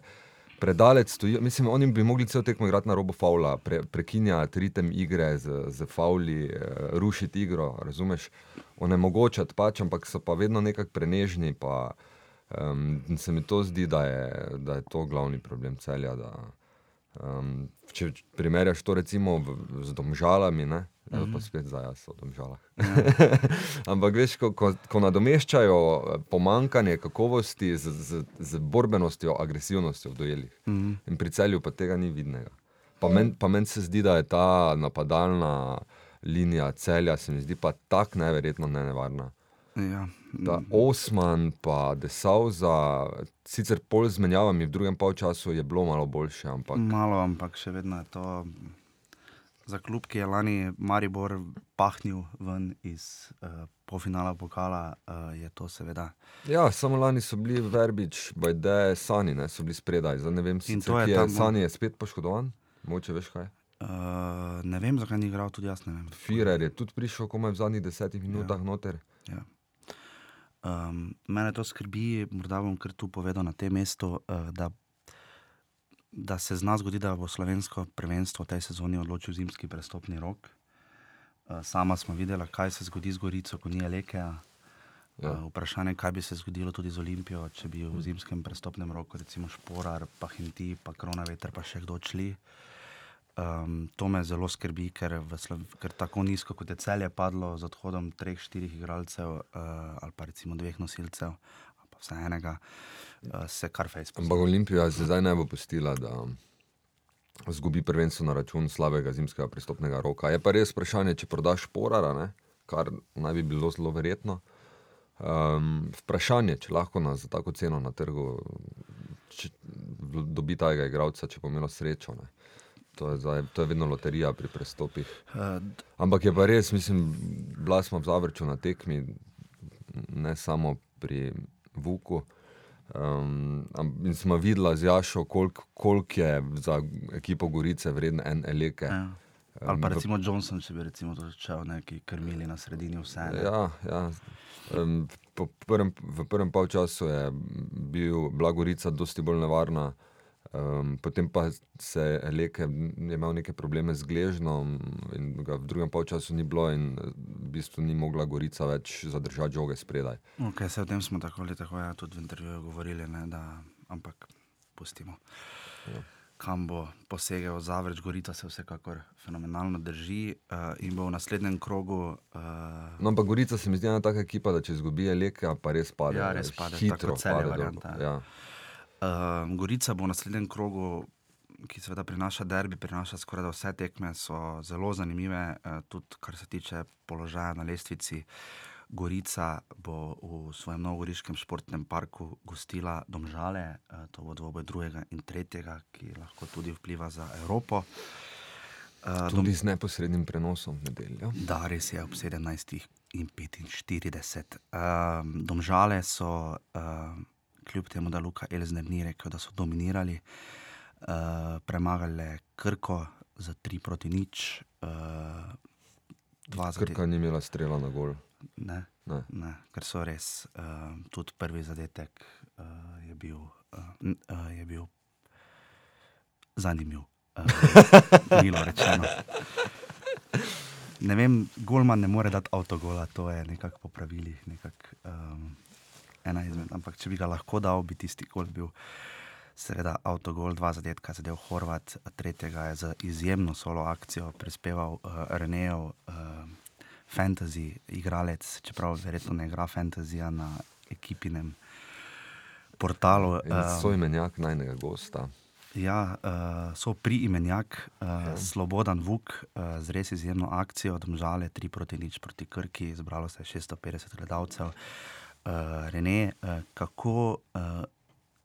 Predalec stoji, mislim, oni bi mogli cel tekmo igrati na robu faula, pre, prekinjati ritem igre z, z fauli, eh, rušiti igro, razumeš, onemogočati pač, ampak so pa vedno nekako prenežni. Pa, um, se mi to zdi, da je, da je to glavni problem celja. Da, um, če primerjaš to recimo v, z domžalami, ne, mm -hmm. pa spet zdaj jaz o domžalah. Ampak veš, ko, ko, ko nadomeščajo eh, pomankanje kakovosti z, z, z borbenostjo, agresivnostjo v dojeljih. Mm -hmm. In pri celju pa tega ni vidnega. Pa meni men se zdi, da je ta napadalna linija celja, se mi zdi pa tako neverjetno nenevarna. Ja, Da Osman pa Desauza, sicer pol z menjavami v drugem polčasu je bilo malo boljše, ampak malo, ampak še vedno je to. Za klub, ki je lani Maribor pahnil ven iz uh, polfinala pokala, uh, je to seveda. Ja, samo lani so bili Verbič, Bajde, Sani, ne, so bili spredaj. Zdaj ne vem, sicer, je je tam. Sani je spet poškodovan, moče veš kaj. Uh, ne vem, zakaj ni igral, tudi jaz ne vem. Firer je tudi prišel komaj v zadnjih desetih minutah ja. noter. Ja. Um, mene to skrbi, morda bom kar tu povedal na tem mestu, uh, da, da se zna zgoditi, da bo slovensko prvenstvo v tej sezoni odločil zimski prestopni rok. Uh, sama smo videla, kaj se zgodi z Gorico, ko ni Alekeja. Ja. Uh, vprašanje, kaj bi se zgodilo tudi z Olimpijo, če bi v zimskem prestopnem roku, recimo Šporar, pa Hinti, pa Krona Veter, pa še kdo odšli. Um, to me zelo skrbi, ker, ker tako nizko, kot je celje padlo z odhodom treh, štirih igralcev uh, ali pa recimo dveh nosilcev, pa vse enega, uh, se kar fejs. Ampak Olimpija se zdaj ne bo pustila, da izgubi prvenstvo na račun slabega zimskega pristopnega roka. Je pa res vprašanje, če prodaš porara, ne? kar naj bi bilo zelo verjetno. Um, vprašanje, če lahko na za tako ceno na trgu če, dobi tega igralca, če bo imelo srečo. Ne? To je, zdaj, to je vedno loterija pri prestopih. Uh, Ampak je pa res, mislim, bila smo v Zavrču na tekmi, ne samo pri Vuku. Um, in smo videli z Jašo, koliko kolik je za ekipo Gorice vreden en eleke. ja. Ali pa v- recimo Johnson, če bi recimo začel neki krmili na sredini vse. ne. Ja, ja. Um, prvem, v prvem polčasu je bil, bila Gorica dosti bolj nevarna, um, potem pa se Leke je imel neke probleme z gležnom in ga v drugem polčasu ni bilo in eh, v bistvu ni mogla Gorica več zadržati žoge spredaj. Okay, se o tem smo tako ali tako ja, tudi v intervjuju govorili, ne, da, ampak pustimo. Ja. Kam bo posegel Zavrč, Gorica se vsekakor fenomenalno drži uh, in bo v naslednjem krogu. Uh, No, ampak Gorica se mi zdi ena taka ekipa, da če izgubi Leke, pa res pade. Ja, res pade, tako hitro pade dol. varianta. Ja. Uh, Gorica bo v naslednjem krogu, ki seveda prinaša derbi, prinaša skoraj da vse tekme, so zelo zanimive, uh, tudi kar se tiče položaja na lestvici. Gorica bo v svojem novogoriškem športnem parku gostila Domžale, eh, to bo dvoboj drugega in tretjega, ki lahko tudi vpliva za Evropo. Eh, Tudi z neposrednim prenosom v nedeljo. Da, res je ob 17.45. Um, domžale so, um, kljub temu, da Luka Elzner ni rekel, da so dominirali, uh, premagali Krko za 3 proti nič. Uh, dva za Krka ni imela strela na gol. Ne, Ne. ne, ker so res, uh, tudi prvi zadetek uh, je, bil, uh, uh, je bil zanimiv. Uh, milo rečeno. Ne vem, Golman ne more dati avtogola, to je nekako po pravilih. Nekak, um, ena izmed, ampak če bi ga lahko dal, bi tisti gol bil. Seveda, avtogol, dva zadetka, zadev Horvat, tretjega je za izjemno solo akcijo prispeval uh, Renejev, uh, fantasy igralec, čeprav verjetno ne igra fantazija na ekipinem portalu. In eh, so imenjak najnega gosta. Ja, uh, so pri imenjak, uh, Slobodan Vuk uh, z res izjemno akcijo, domžale 3 proti nič proti Krki, zbralo se je 650 gledalcev. Uh, Rene, uh, kako uh,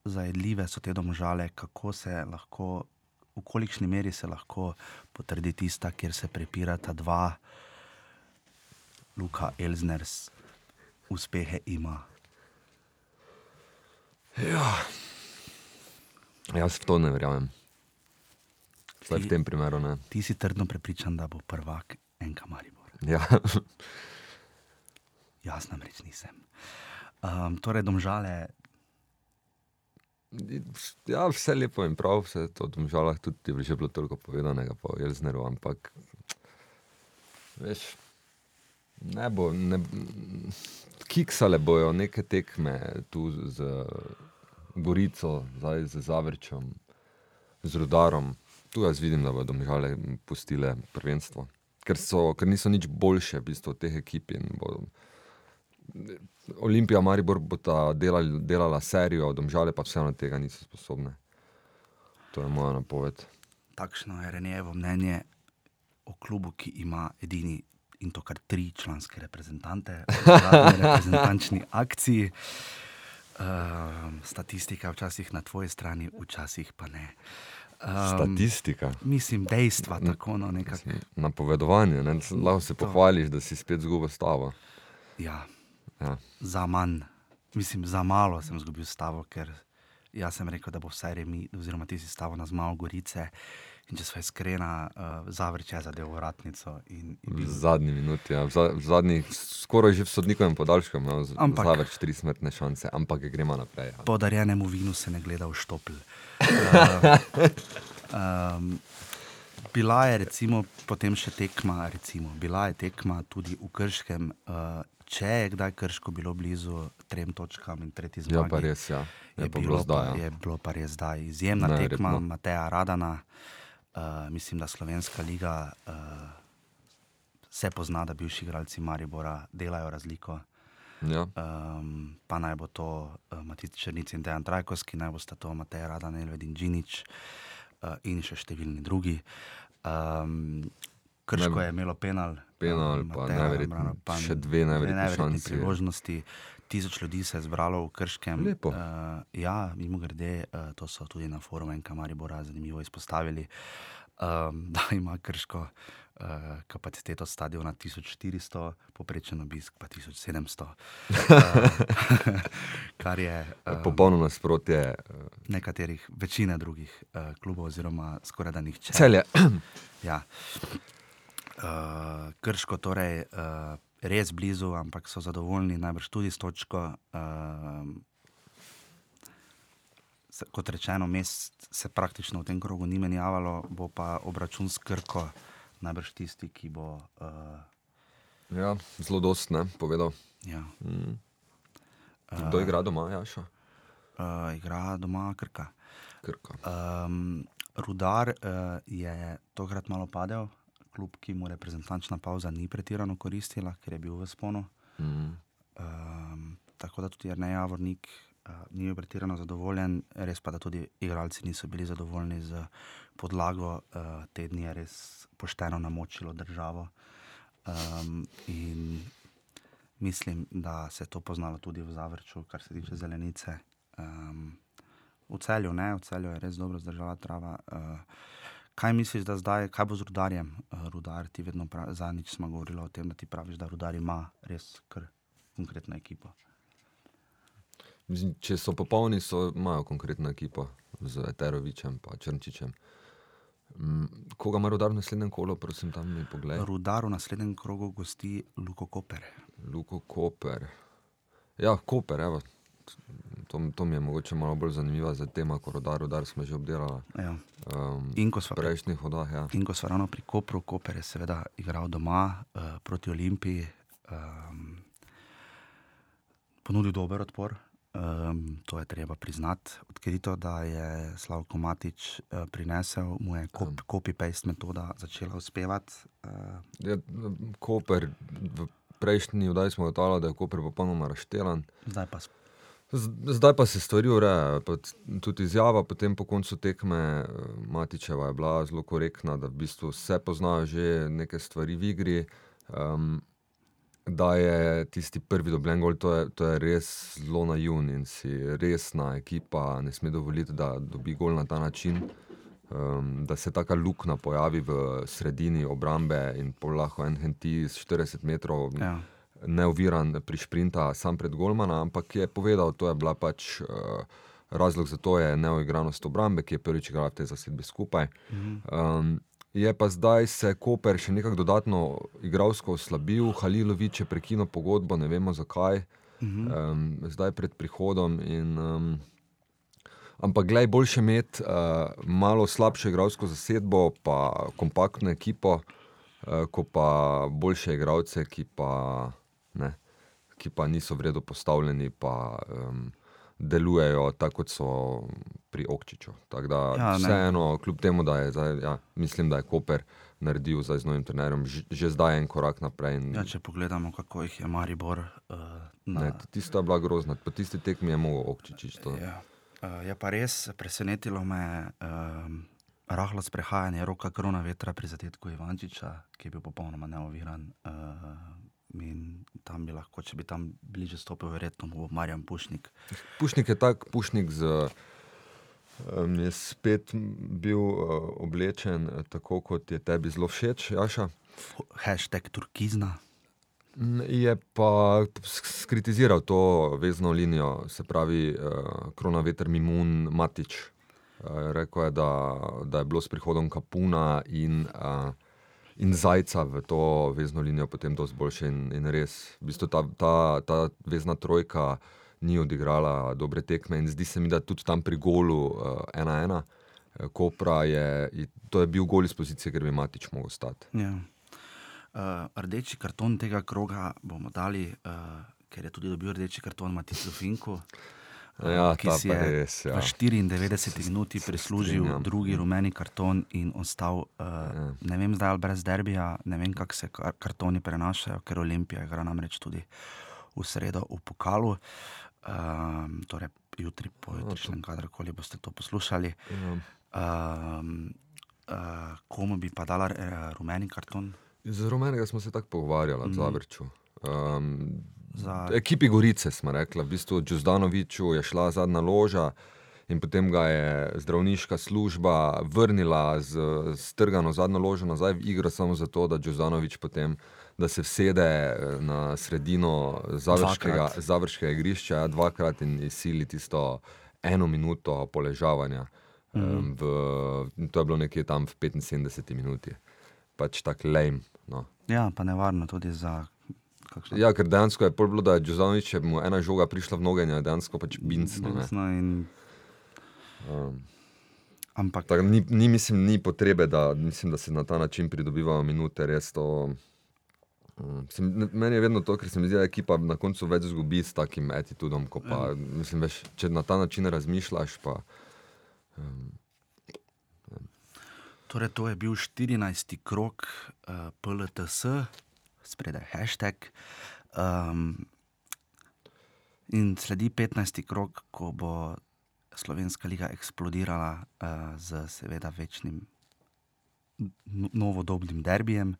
zajedljive so te domžale, kako se lahko, v kolikšni meri se lahko potrdi tista, kjer se prepirata dva, Luka Elzners, uspehe ima. Jaz v to ne verjamem. Vsaj v tem primeru ne. Ti si trdno prepričan, da bo prvak enka Maribor. Ja. Jaz namreč nisem. Um, torej, domžale, ja, vse lepo in prav, vse to v žalah tudi je že bilo toliko povedanega po Jelzneru, ampak veš, ne bo, ne, kiksale bojo neke tekme tu z Gorico, zdaj z Zavrčem, z Rudarom. Tu jaz vidim, da bodo domžale pustile prvenstvo. Ker, so, ker niso nič boljše v bistvu od teh ekip. in bo- Olimpija, Maribor bo ta delali, delala serijo, domžale pa vseeno tega niso sposobne. To je moja napoved. takšno je Renejevo mnenje o klubu, ki ima edini in to kar tri članske reprezentante v zadnji reprezentančni akciji. Um, statistika je včasih na tvoji strani, včasih pa ne. Um, Statistika. mislim, dejstva tako, no, nekako. Napovedovanje, ne? lahko se pohvališ, da si spet zgubil stavo. Ja, Ja. za manj, mislim, za malo sem izgubil stavo, ker jaz sem rekel, da bo vsaj remi, oziroma ti si stavo na zmago Gorice. In če sva iskrena, uh, zavrč je zadev vratnico. In, in V bil, zadnji minuti, ja. v, za, v zadnjih, skoraj že v sodnikovem podaljšku, imel z- Ampak- za več tri smrtne šanse, ampak gremo naprej. Ja. podarjenemu vinu se ne gleda v štopl. Uh, um, bila je recimo, potem še tekma, recimo, bila je tekma tudi v Krškem. Uh, če je kdaj Krško bilo blizu trem točkam in tretji zmagi, Ja, pa res, ja. je, Je pa bilo, zdaj. Ja. je bilo pa res zdaj. Izjemna Neverjetno. tekma Mateja Radana. Uh, mislim, da Slovenska liga uh, se pozna, da bivši igralci Maribora delajo razliko. Ja. Um, pa naj bo to uh, Matic Črnic in Dejan Trajkovski, naj bo sta to Matej Radan, Elved in Džinič uh, in še številni drugi. Um, Krško Ne- je imelo penal. Penal, um, pa pa še dve šansi. priložnosti. Tisoč ljudi se je zbralo v Krškem. Lepo. Uh, ja, mimo grede, uh, to so tudi na forumu in Kamaribora zanimivo izpostavili, um, da ima Krško uh, kapaciteto stadiona 1400, poprečen obisk pa 1700. Uh, kar je um, Popolno nasprotje. eh, nekaterih, večine drugih uh, klubov, oziroma skoraj da nihče. Celje. Ja. Uh, Krško torej uh, res blizu, ampak so zadovoljni, najbrž tudi s točko. Uh, kot rečeno, mest se praktično v tem krogu ni menjavalo, bo pa obračun s Krko najbrž tisti, ki bo. Uh, Ja, zelo dost, ne, povedal. ja, Mm. Kdo igra doma, Jaša? uh, igra doma Krka. Krka. Um, Rudar uh, je tokrat malo padel, kljub ki mu reprezentančna pauza ni pretirano koristila, ker je bil v sponu. Mm. Um, tako da tudi Jrnej Javornik uh, ni bil pretirano zadovoljen, res pa da tudi igralci niso bili zadovoljni z podlago. Uh, te dni je res pošteno namočilo državo. Um, in mislim, da se je to poznalo tudi v Zavrču, kar se tiče zelenice. Um, v celju, ne, v celju je res dobro zdržala trava. Uh, kaj misliš, da zdaj, kaj bo z rudarjem? Uh, rudar, ti vedno pravi, zadnjič smo govorili o tem, da ti praviš, da rudar ima res kar konkretno ekipo. Mislim, če so popolni, so, imajo konkretno ekipo z Eterovičem in Črnčičem. Mm, Koga ima rodar v naslednjem kolu, prosim, tam mi pogled. Rudar v naslednjem krogu gosti Luko Koper. Luko Koper. Ja, Koper, evo. To, to mi je mogoče malo bolj zanimiva za tema, kot rodar, rodar smo že obdelali. Ja. Um, In ko smo pri, prejšnjih vodah, ja. in ko smo ravno pri Kopru, Koper je seveda igral doma uh, proti Olimpiji, um, ponudil dober odpor. Um, to je treba priznati. Odkrito, da je Slavko Matič uh, prinesel, mu je kop, copy-paste metoda začela uspevati. Uh, ja. Koper, v prejšnji vdaji smo gotovili, da je Koper popolnoma raštelan. zdaj pa sp- Z- Zdaj pa se stvari urejajo. Tudi izjava potem po koncu tekme eh, Matičeva je bila zelo korektna, da v bistvu vse poznajo že neke stvari v igri. Um, da je tisti prvi dobljen gol, to je, to je res zelo naivn in si resna ekipa ne sme dovoliti, da dobi gol na ta način. Um, da se taka luknja pojavi v sredini obrambe in pol lahko en henti z 40 metrov ja. Neoviran pri šprinta, sam pred Golmana, ampak je povedal, to je bila pač uh, razlog za to, je neoigranost obrambe, ki je prvič igrala v tej zasedbi skupaj. Um, je pa zdaj se Koper še nekako dodatno igralsko oslabil, Halilovič je prekinil pogodbo, ne vemo zakaj, um, zdaj pred prihodom. In, um, Ampak, glej, boljše imeti uh, malo slabšo igralsko zasedbo, pa kompaktno ekipo, uh, kot pa boljše igralce, ki pa, ne, ki pa niso vredno postavljeni, pa um, delujejo tako, kot so pri Okčiču. Tako da, Ja, vseeno, kljub temu, da je zdaj, ja, mislim, da je Koper naredil zdaj z novim trenerjem že, že zdaj en korak naprej. In, Ja, če pogledamo, kako jih je Maribor uh, na ne, tista je bila grozna, po tisti tekmi je mogel Okčič. Ja. Uh, je pa res presenetilo me um, rahlo sprehajanje roka krona vetra pri zadetku Ivančiča, ki je bil popolnoma neoviran. Uh, in tam bi lahko, če bi tam bliže stopil, verjetno bo Marjan Pušnik. Pušnik je tak, pušnik z. Um, je spet bil uh, oblečen eh, tako, kot je tebi zelo všeč, Jaša. Hashtag Turkizna. Je pa skritiziral to vezno linijo, se pravi, uh, krona veter Mimun Matič. Uh, rekel je, da, da je bilo s prihodom Kapuna in, uh, in Zajca v to vezno linijo potem dosti boljše in, in res. V bistvu ta, ta, ta vezna trojka ni odigrala dobre tekme in zdi se mi, da tudi tam pri golu 1-1. Uh, eh, Kopra, je, to je bil gol iz pozicije, ker bi Matič mogel stati. Ja. Uh, rdeči karton tega kroga bomo dali, uh, ker je tudi dobil rdeči karton Maticu Finku. Ja, ki si je res, ja. v 94 minuti prislužil strinjam. drugi rumeni karton in ostal, uh, ne vem, zdaj ali brez derbija, ne vem, kako se kar kartoni prenašajo, ker Olimpija igra namreč tudi v sredo v pokalu. Um, torej, jutri, pojutrišnjem, kadarkoli boste to poslušali. Ja. Um, uh, komu bi pa dala uh, rumeni karton? Z rumenega smo se tako pogovarjali, mm. Zavrču. Um, Za- Ekipi Gorice smo rekli, v bistvu Džuzdanoviču je šla zadnja loža in potem ga je zdravniška služba vrnila z strgano zadnjo ložo nazaj v igro, samo zato, da Džuzdanovič potem. Da se vsede eh, na sredino završkega, završkega igrišča, ja, dvakrat in izsili tisto eno minuto poležavanja. Mm. -hmm. v, to je bilo nekje tam v 75 minuti. Pač tako lame. No. Ja, pa nevarno tudi za kakšno Ja, ker dejansko je pol bilo, da je Džozanovič, če mu ena žoga prišla v noge, je dejansko pač bincno. Bincno in- Um, Ampak tako, ni, ni, mislim, ni potrebe, da, mislim, da se na ta način pridobivajo minute. Res to, um, mislim, ne- meni je vedno to, ker se mi zdi, da ekipa na koncu več zgubi s takim attitudom. ko Pa, mislim, veš, če na ta način razmišljaš, pa Torej, to je bil 14. krok uh, PLTS, spredaj hashtag. Um, in sledi 15. krok, ko bo Slovenska liga eksplodirala uh, z seveda večnim no- novodobnim derbijem.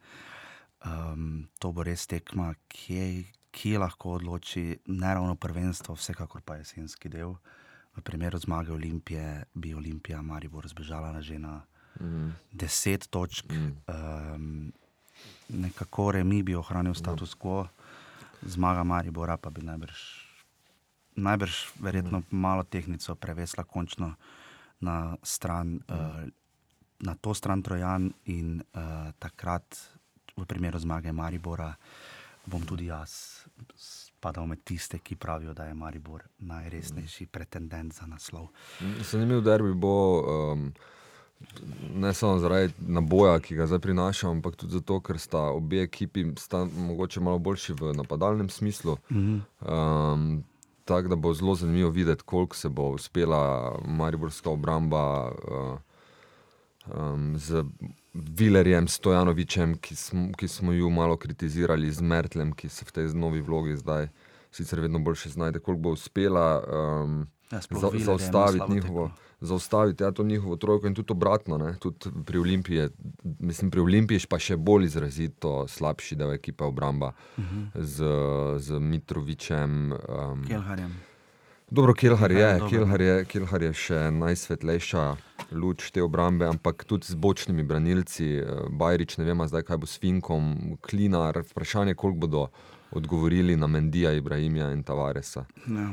Um, to bo res tekma, ki, ki lahko odloči ne ravno prvenstvo, vsekakor pa jesenski del. V primeru zmage Olimpije bi Olimpija Maribor zbežala na že na mm, deset točk, Mm. um, nekako remi bi ohranil status quo, zmaga Maribora pa bi najbrž, najbrž verjetno malo tehnico prevesla končno na, stran, uh, na to stran Trojan in uh, takrat v primeru zmage Maribora bom tudi jaz spadal med tiste, ki pravijo, da je Maribor najresnejši pretendent za naslov. Zanimiv derbi bo. Um, Ne samo zaradi naboja, ki ga zdaj prinaša, ampak tudi zato, ker sta obe ekipi sta mogoče malo boljši v napadalnem smislu. Um, Tako da bo zelo zanimivo videti, koliko se bo uspela Mariborska obramba uh, um, z Vilerjem, Stojanovičem, ki smo, ki smo ju malo kritizirali, z Mertlem, ki se v tej novi vlogi zdaj sicer vedno boljše znajde, koliko bo uspela. Um, Ja, za, zaustaviti njihovo, tekmo. Zaustaviti ja, to njihovo trojko in tudi obratno. Ne? Tudi pri Olimpiji, je- mislim, pri Olimpiji je pa še bolj izrazito slabši del ekipe obramba uh Mhm. -huh. z, z Mitrovičem. Um, Kelharjem. Dobro, Kelhar Kelhar je dober, Kelhar je, Kelhar je še najsvetlejša luč te obrambe, ampak tudi z bočnimi branilci. eh, Bajrič, ne vemo zdaj, kaj bo s Finkom, Klinar, vprašanje, koliko bodo odgovorili na Mendija, Ibrahimija in Tavaresa. Ja.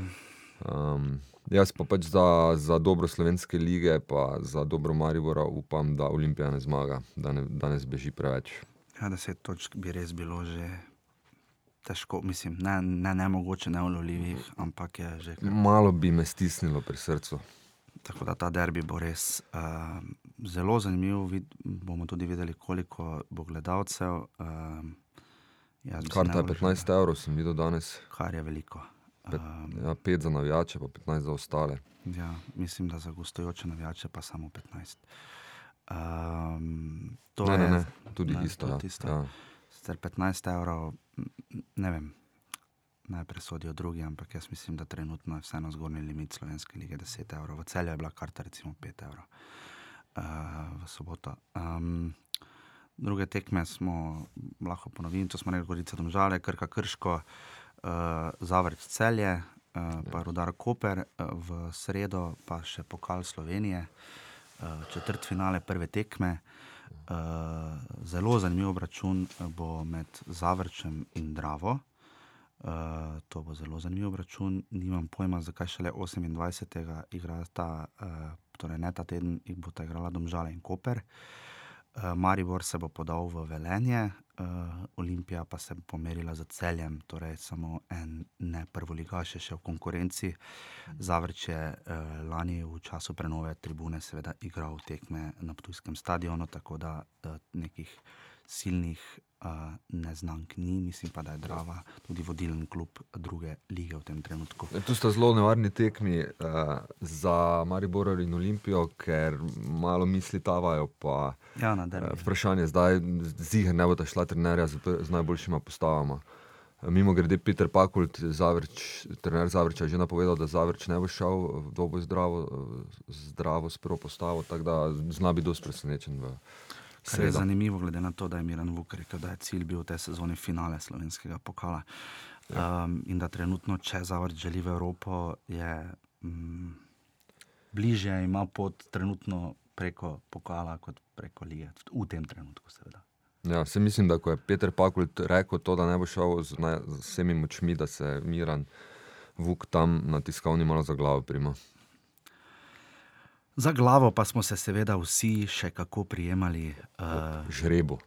Um, jaz pa pač za, za dobro slovenske lige, pa za dobro Maribora upam, da Olimpija ne zmaga, da ne, da ne zbeži preveč. Ja, deset točk bi res bilo že težko, mislim, ne, ne, ne mogoče neulovljivih, ampak je že kar. Malo bi me stisnilo pri srcu. Tako da ta derbi bo res uh, zelo zanimiv. Vid, bomo tudi videli, koliko bo gledalcev. Uh, Karta je najbolj 15 evrov, sem videl danes. Kar je veliko. Pet, Um, ja, 5 za navijače, pa 15 za ostale. ja, mislim, da za gostujoče navijače pa samo 15. Um, to Ne, ne, je ne, tudi ne, isto. tudi Ja. isto. Ja. Sicer 15 evrov, ne vem, najprej sodijo drugi, ampak jaz mislim, da trenutno je vseeno zgornji limit slovenske lige 10 evrov. V celju je bila karta recimo 5 evrov uh, v soboto. Um, druge tekme smo lahko ponovili, to smo rekli, Gorica Domžale, Krka Krško, uh, Zavrč Celje, uh, pa Rudar Koper, uh, v sredo pa še pokal Slovenije, uh, četrt finale prve tekme. Uh, zelo zanimiv račun bo med Zavrčem in Dravo. Uh, to bo zelo zanimiv račun. Nimam pojma, zakaj šele 28. igra ta, uh, torej ne ta teden, jih bo ta igrala Domžale in Koper. Uh, Maribor se bo podal v Velenje, uh, Olimpija pa se bo pomerila z celjem, torej samo en ne prvoligaš še v konkurenci. Zavrč je uh, lani v času prenove tribune seveda igral tekme na Ptujskem stadionu, tako da nekih silnih uh, neznank ni, mislim pa, da je Drava tudi vodilni klub druge lige v tem trenutku. E, tu sta zelo nevarni tekmi uh, za Maribor in Olimpijo, ker malo misli tavajo. Pa, ja, uh, vprašanje je zdaj, zihar ne bo ta šla trenerja z, z najboljšima postavama. Mimo grede, Peter Pakult, Zavrč, trener Zavrča, je že napovedal, da Zavrč ne bo šel v dobo zdravo, zdravo s prvo postavo, tako da zna biti dosti presenečen. V, Kar je zanimivo, glede na to, da je Miren Vuk rekel, da je cilj bil v tej sezoni finale slovenskega pokala. Ja. Um, in da trenutno, če zavrt želi v Evropo, je um, bliže, ima pot trenutno preko pokala, kot preko lige. V tem trenutku, seveda. Ja, se mislim, da ko je Peter Pakult rekel to, da ne bo šel z, ne, z vsemi močmi, da se Miren Vuk tam na tiskovni malo za glavo prima. Za glavo pa smo se seveda vsi še kako prijemali. Uh, žrebu.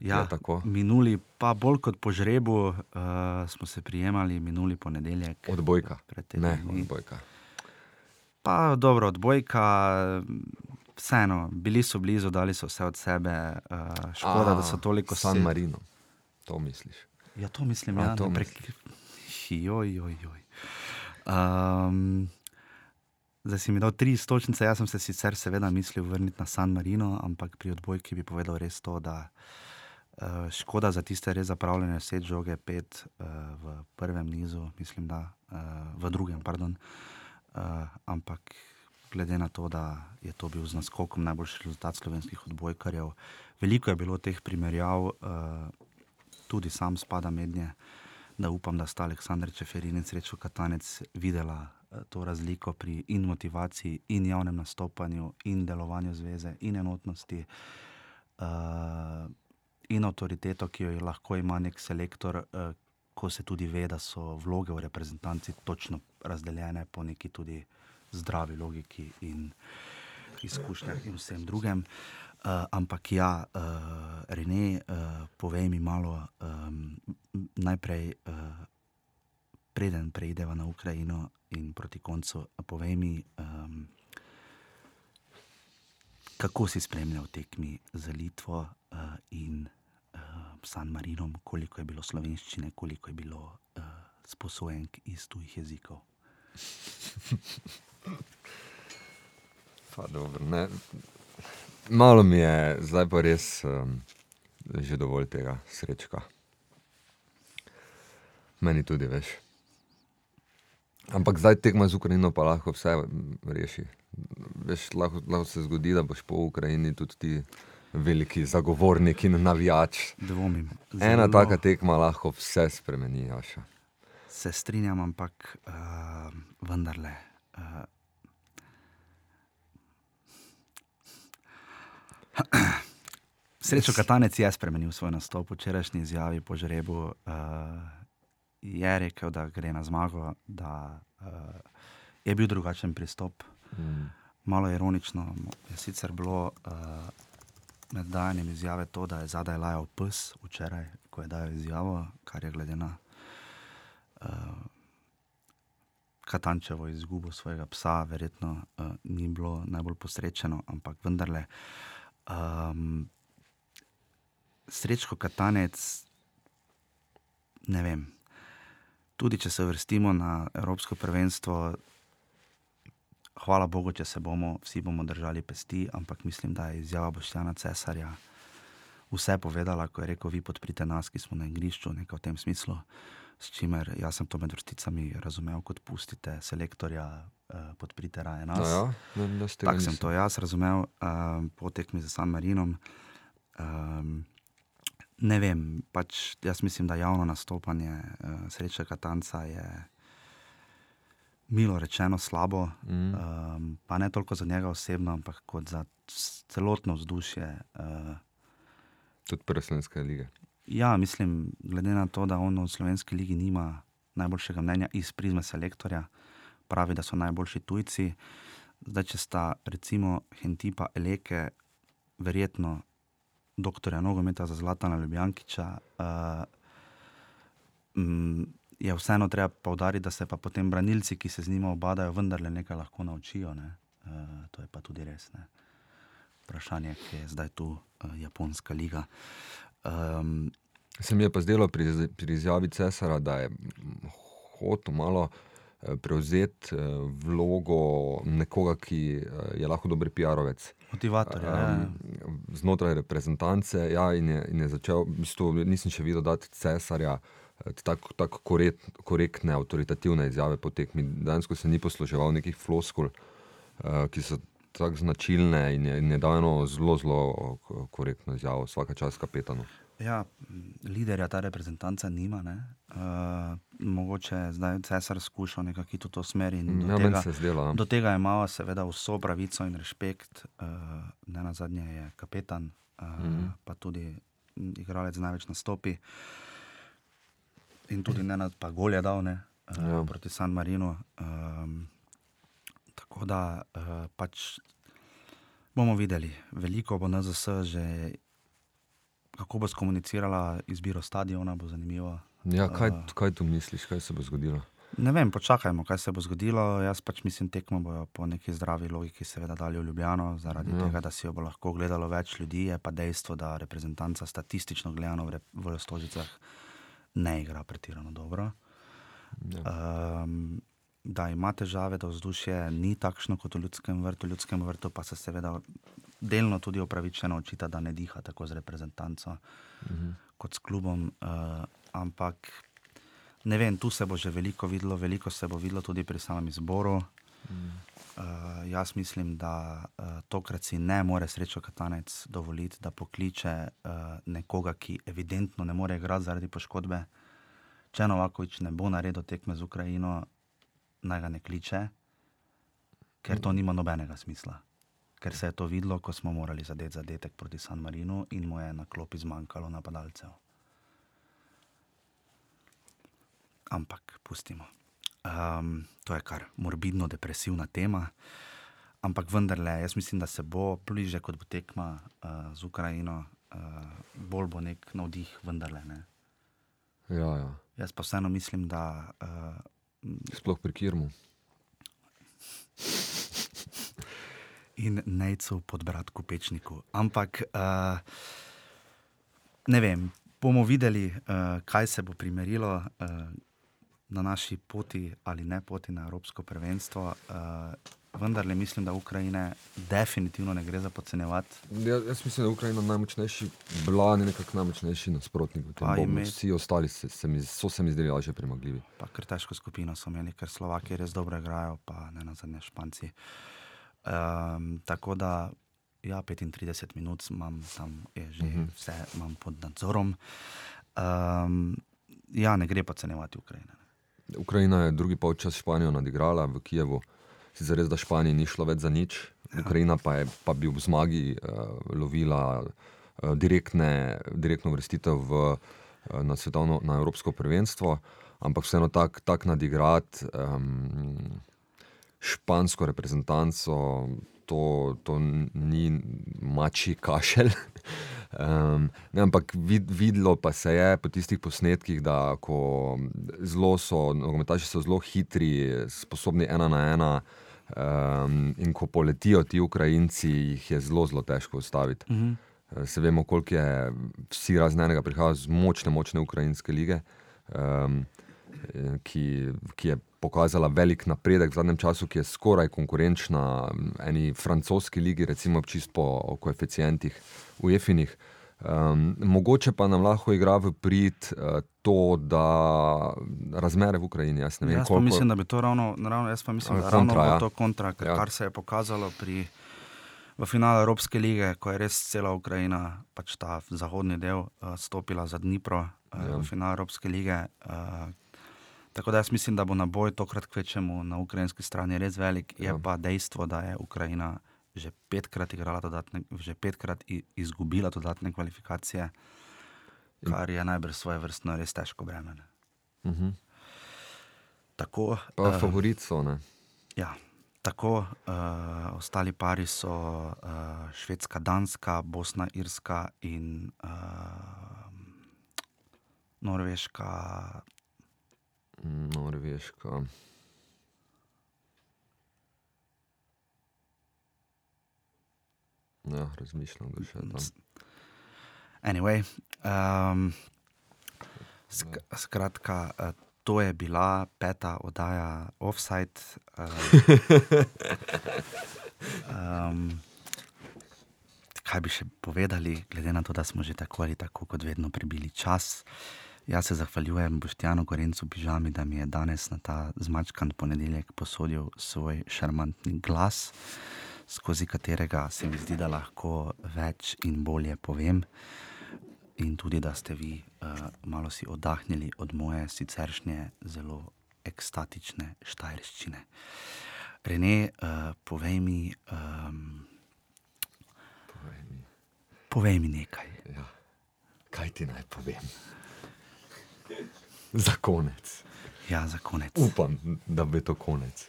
Ja, minuli, pa bolj kot po žrebu, uh, smo se prijemali minuli ponedeljek. Odbojka. Ne, odbojka. Pa dobro, odbojka. Vseeno, bili so blizu, dali so vse od sebe, uh, škoda, A, da so toliko sami. San Marino, to misliš. Ja, to mislim, A, ja, to prek... joj, joj, joj. Um, Zdaj si mi dal tri stočnice, jaz sem se sicer seveda mislil vrniti na San Marino, ampak pri odbojki bi povedal res to, da uh, škoda za tiste res zapravljene set žoge, pet uh, v prvem nizu, mislim, da uh, v drugem, pardon. Uh, ampak glede na to, da je to bil z naskokom najboljši rezultat slovenskih odbojkarjev, veliko je bilo teh primerjav, uh, tudi sam spada mednje, da upam, da sta Aleksandr Čeferin in Srečo Katanec videla to razliko pri in motivaciji, in javnem nastopanju, in delovanju zveze, in enotnosti, uh, in avtoriteto, ki jo lahko ima nek selektor, uh, ko se tudi ve, da so vloge v reprezentanci točno razdeljene po neki tudi zdravi logiki in izkušnjah in vsem drugem. Uh, ampak ja, uh, Rene, uh, povej mi malo um, najprej. Uh, preden preideva na Ukrajino in proti koncu, povej mi, um, kako si spremljal tekmi za Litvo uh, in uh, San Marinom, koliko je bilo slovenščine, koliko je bilo uh, sposojenk iz tujih jezikov. Pa, dobro, Malo mi je, zdaj pa res um, že dovolj tega srečka. Meni tudi veš. Ampak zdaj tekma z Ukrajino pa lahko vse reši. Veš, lahko, lahko se zgodi, da boš po Ukrajini tudi ti veliki zagovornik in navijač. Dvomim. Zelo... Ena taka tekma lahko vse spremeni. Jaša. Se strinjam, ampak uh, vendarle. Uh, Srečo Katanec je spremenil svoj nastop v včerajšnji izjavi po žrebu. Uh, je rekel, da gre na zmago, da uh, je bil drugačen pristop. Mm. Malo ironično je sicer bilo uh, med dajanjem izjave to, da je zadaj lajal pes včeraj, ko je dajal izjavo, kar je glede na uh, Katančevo izgubo svojega psa, verjetno uh, ni bilo najbolj posrečeno, ampak vendarle. Um, Srečko Katanec, ne vem, tudi če se vrstimo na Evropsko prvenstvo, hvala Bogu, če se bomo vsi bomo držali pesti, ampak mislim, da je izjava Boštjana Cesarja vse povedala, ko je rekel: Vi podprite nas, ki smo na igrišču, nekaj v tem smislu. S čimer jaz sem to med vrsticami razumel, kot pustite selektorja, eh, podprite raje nas. No ja, Tako sem to jaz razumel, eh, po tekmi za San Marinom. Eh, ne vem, pač jaz mislim, da javno nastopanje uh, sreče Katanca je milo rečeno slabo. Mm. Um, pa ne toliko za njega osebno, ampak kot za celotno vzdušje. Uh, Tudi prve slovenske lige. Ja, mislim, glede na to, da on v slovenski ligi nima najboljšega mnenja iz prizme selektorja, pravi, da so najboljši tujci. Zdaj, če sta recimo Hentipa Eleke verjetno doktorja nogometa za Zlatana Ljubljankiča, uh, je vseeno treba povdariti, da se pa potem branilci, ki se z njima obadajo, vendarle nekaj lahko naučijo. Ne? Uh, to je pa tudi res. Ne? Vprašanje, ki je zdaj tu, uh, Japonska liga. Um, se mi je pa zdelo pri, pri izjavi Cesara, da je hotel malo prevzeti vlogo nekoga, ki je lahko dober PR-ovec. Motivator. Um, znotraj reprezentance. Ja, in, je, in je začel, v bistvu, nisem še videl, da je cesarja tako tak korekt, korektne, avtoritativne izjave po tekmi. Danes se ni posluževal nekih floskul, uh, ki so tako značilne in je, in je dal eno zelo, zelo korektno izjavo, vsaka čas kapetanu. Ja, liderja ta reprezentanca nima. Uh, mogoče zdaj cesar skušal nekako v to smer. Ja, tega, zdelo, do tega je imel seveda vso pravico in respekt, uh, ne na zadnje je kapetan, uh, mm -hmm. pa tudi igralec največ nastopi. In tudi ne na pa golje dal ne, uh, ja. proti San Marinu. Um, tako da uh, pač bomo videli, veliko bo NZS že kako bo skomunicirala izbiro stadiona, bo zanimivo. Ja, kaj, uh, kaj tu misliš, kaj se bo zgodilo? Ne vem, počakajmo, kaj se bo zgodilo. Jaz pač mislim, tekmo bojo po neki zdravi logiki, seveda, dali v Ljubljano, zaradi ja. tega, da si jo bo lahko gledalo več ljudi. Je pa dejstvo, da reprezentanca statistično gledano v, v Stožicah ne igra pretirano dobro. Ja. Um, da ima težave, da vzdušje ni takšno kot v ljudskem vrtu, v ljudskem vrtu pa se seveda delno tudi upravičeno očita, da ne diha tako z reprezentanco mhm. kot s klubom. Uh, ampak ne vem, tu se bo že veliko videlo, veliko se bo videlo tudi pri samem izboru. Mhm. Uh, jaz mislim, da uh, tokrat si ne more srečo Katanec dovoliti, da pokliče uh, nekoga, ki evidentno ne more igrati zaradi poškodbe. Če Novakovič ne bo naredil tekme z Ukrajino, naj ga ne kliče, ker to nima nobenega smisla ker se je to videlo, ko smo morali zadeti zadetek proti San Marinu in mu je na klopi zmanjkalo napadalcev. Ampak pustimo. Um, to je kar morbidno depresivna tema. Ampak vendarle, jaz mislim, da se bo bliže kot bo tekma uh, z Ukrajino, uh, bolj bo nek navdih, vendarle. Ne? Ja, ja. Jaz pa vseeno mislim, da. Uh, Sploh pri Kirmu in nejcu pod bratku Pečniku. Ampak uh, ne vem, bomo videli, uh, kaj se bo primerilo uh, na naši poti ali ne poti na Evropsko prvenstvo. Uh, Vendar le mislim, da Ukrajine definitivno ne gre za podcenjevati. Ja, jaz mislim, da je Ukrajina najmočnejši, bila je nekako najmočnejši nasprotnik. Ime... Vsi ostali se, se mi, so se mi zdeli lažje premagljivi. Pa ker težko skupino so imeli, ker Slovaki res dobro igrajo, pa ne na zadnje Španci. Uh, Um, tako da, ja, 35 minut imam tam, je že uh mhm. -huh. vse imam pod nadzorom. Um, ja, ne gre pa cenevati Ukrajine. Ukrajina je drugi polčas Španijo nadigrala v Kijevu. Sicer res, da Španiji ni šlo več za nič, ja. Ukrajina pa, je, pa bi v zmagi uh, lovila uh, direktne, direktno vrstitev v, uh, na svetovno, na Evropsko prvenstvo, ampak vseeno tako tak nadigrati. Um, špansko reprezentanco, to, to ni mači kašelj. Um, ne, ampak vid, videlo pa se je po tistih posnetkih, da zelo so nogometaši so zelo hitri, sposobni ena na ena. Um, in ko poletijo ti Ukrajinci, jih je zelo, zelo težko ustaviti. Uh. -huh. Se vemo, koliko je vsi razen enega prihajajo z močne, močne ukrajinske lige, um, ki, ki je pokazala velik napredek v zadnjem času, ki je skoraj konkurenčna eni francoski ligi, recimo čisto po koeficientih v Efinih. Um, mogoče pa nam lahko igra v prid uh, to, da razmere v Ukrajini. Jaz, vem, jaz koliko... mislim, da bi to ravno, ravno, jaz pa mislim, da kontra, ravno ja. to kontra, kar, ja. kar se je pokazalo pri, v finalu Evropske lige, ko je res cela Ukrajina, pač ta zahodni del, uh, stopila za Dnipro uh, ja. v finalu Evropske lige. Uh, Tako da jaz mislim, da bo naboj tokrat kvečemu na ukrajinski strani res velik. Je ja. pa dejstvo, da je Ukrajina že petkrat dodatne, že petkrat izgubila dodatne kvalifikacije, kar je najbrž svoje vrstno res težko breme. Uh mhm. -huh. Tako. Pa uh, favorit so, ne? Ja. Tako, uh, ostali pari so uh, Švedska, Danska, Bosna, Irska in uh, Norveška. Norveška. Ja, razmišljam, da še tam. Anyway, um, sk skratka, uh, to je bila peta oddaja Offside. Uh, um, kaj bi še povedali, glede na to, da smo že tako ali tako, kot vedno, prebili čas. Jaz se zahvaljujem Boštjanu Gorencu Pižami, da mi je danes na ta zmačkan ponedeljek posodil svoj šarmantni glas, skozi katerega se mi zdi, da lahko več in bolje povem. In tudi, da ste vi uh, malo si oddahnili od moje siceršnje zelo ekstatične štajerščine. Rene, uh, povej mi. Um, Povej mi. Povej mi nekaj. Ja. Kaj ti naj povem? Za konec. Ja, za konec. Upam, da bo to konec.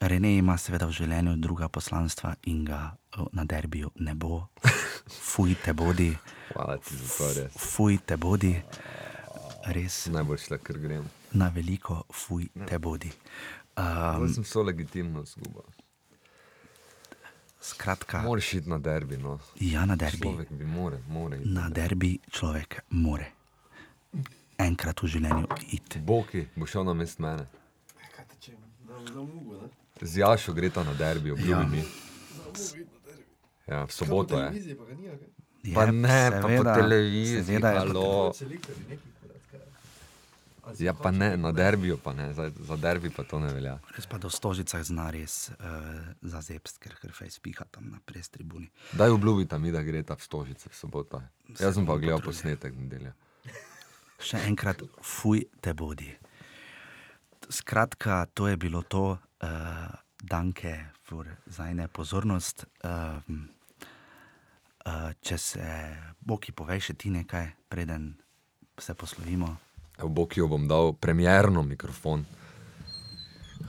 Rene ima seveda v življenju druga poslanstva in ga eh, na derbiju ne bo. Fuj te bodi, Hvala ti za to, res. fuj te bodi, res Najbolj šla, ker grem. na veliko fuj te bodi. Um, Jaz sem so legitimno zguba. skratka, Moraš iti na derbi. No. ja, na derbi. Človek bi more, more. Na derbi človek more enkrat v življenju iti. Boki, bo šel na mest mene. Z Jašo gre ta na derbi, obljubi Ja. ja. Ja, v soboto je. Je, Pa ne, pa po seveda, televiziji, seveda je halo. Ja, pa ne, na derbiju pa ne, za, za derbi pa to ne velja. Res pa do stožicah zna res uh, zazepst, ker hrfej spiha tam na pres tribuni. Daj obljubita mi, da gre ta v Stožice v soboto. Jaz sem pa gledal posnetek nedelja. Še enkrat, fuj te bodi. Skratka, to je bilo to, uh, danke for zajne pozornost. Uh, uh, če se, Boki, povej še ti nekaj, preden se poslovimo. V Bokiju bom dal premjerno mikrofon.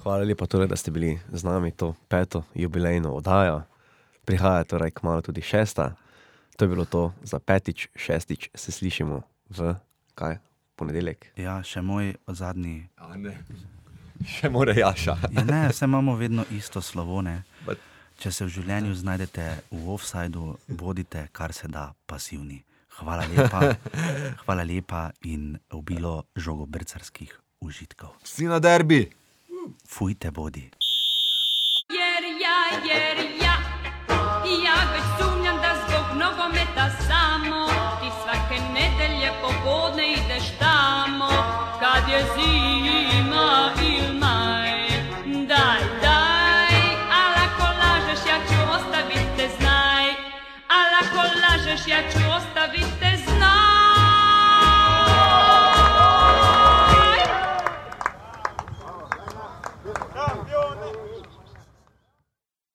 Hvala lepa, torej, da ste bili z nami to peto jubilejno oddajo. Prihaja torej kmalo tudi šesta. To je bilo to za petič, šestič se slišimo v kaj? Ponedeljek. Ja, še moj zadnji. A ne. Še more Jaša. Ja, ne, vse imamo vedno isto slovo. Ne? But- Če se v življenju znajdete v offsajdu, bodite kar se da pasivni. Hvala lepa, hvala lepa in obilo žogobrcarskih užitkov. Vsi na derbi! Fujte bodi. Jer ja, jer ja, ja već sumnjam da zbog nogometa samo ti svake nedelje popodne ideš tamo kad je zima il maj. Daj, daj, al ako lažeš ja ću ostavit te znaj, al ako lažeš ja ću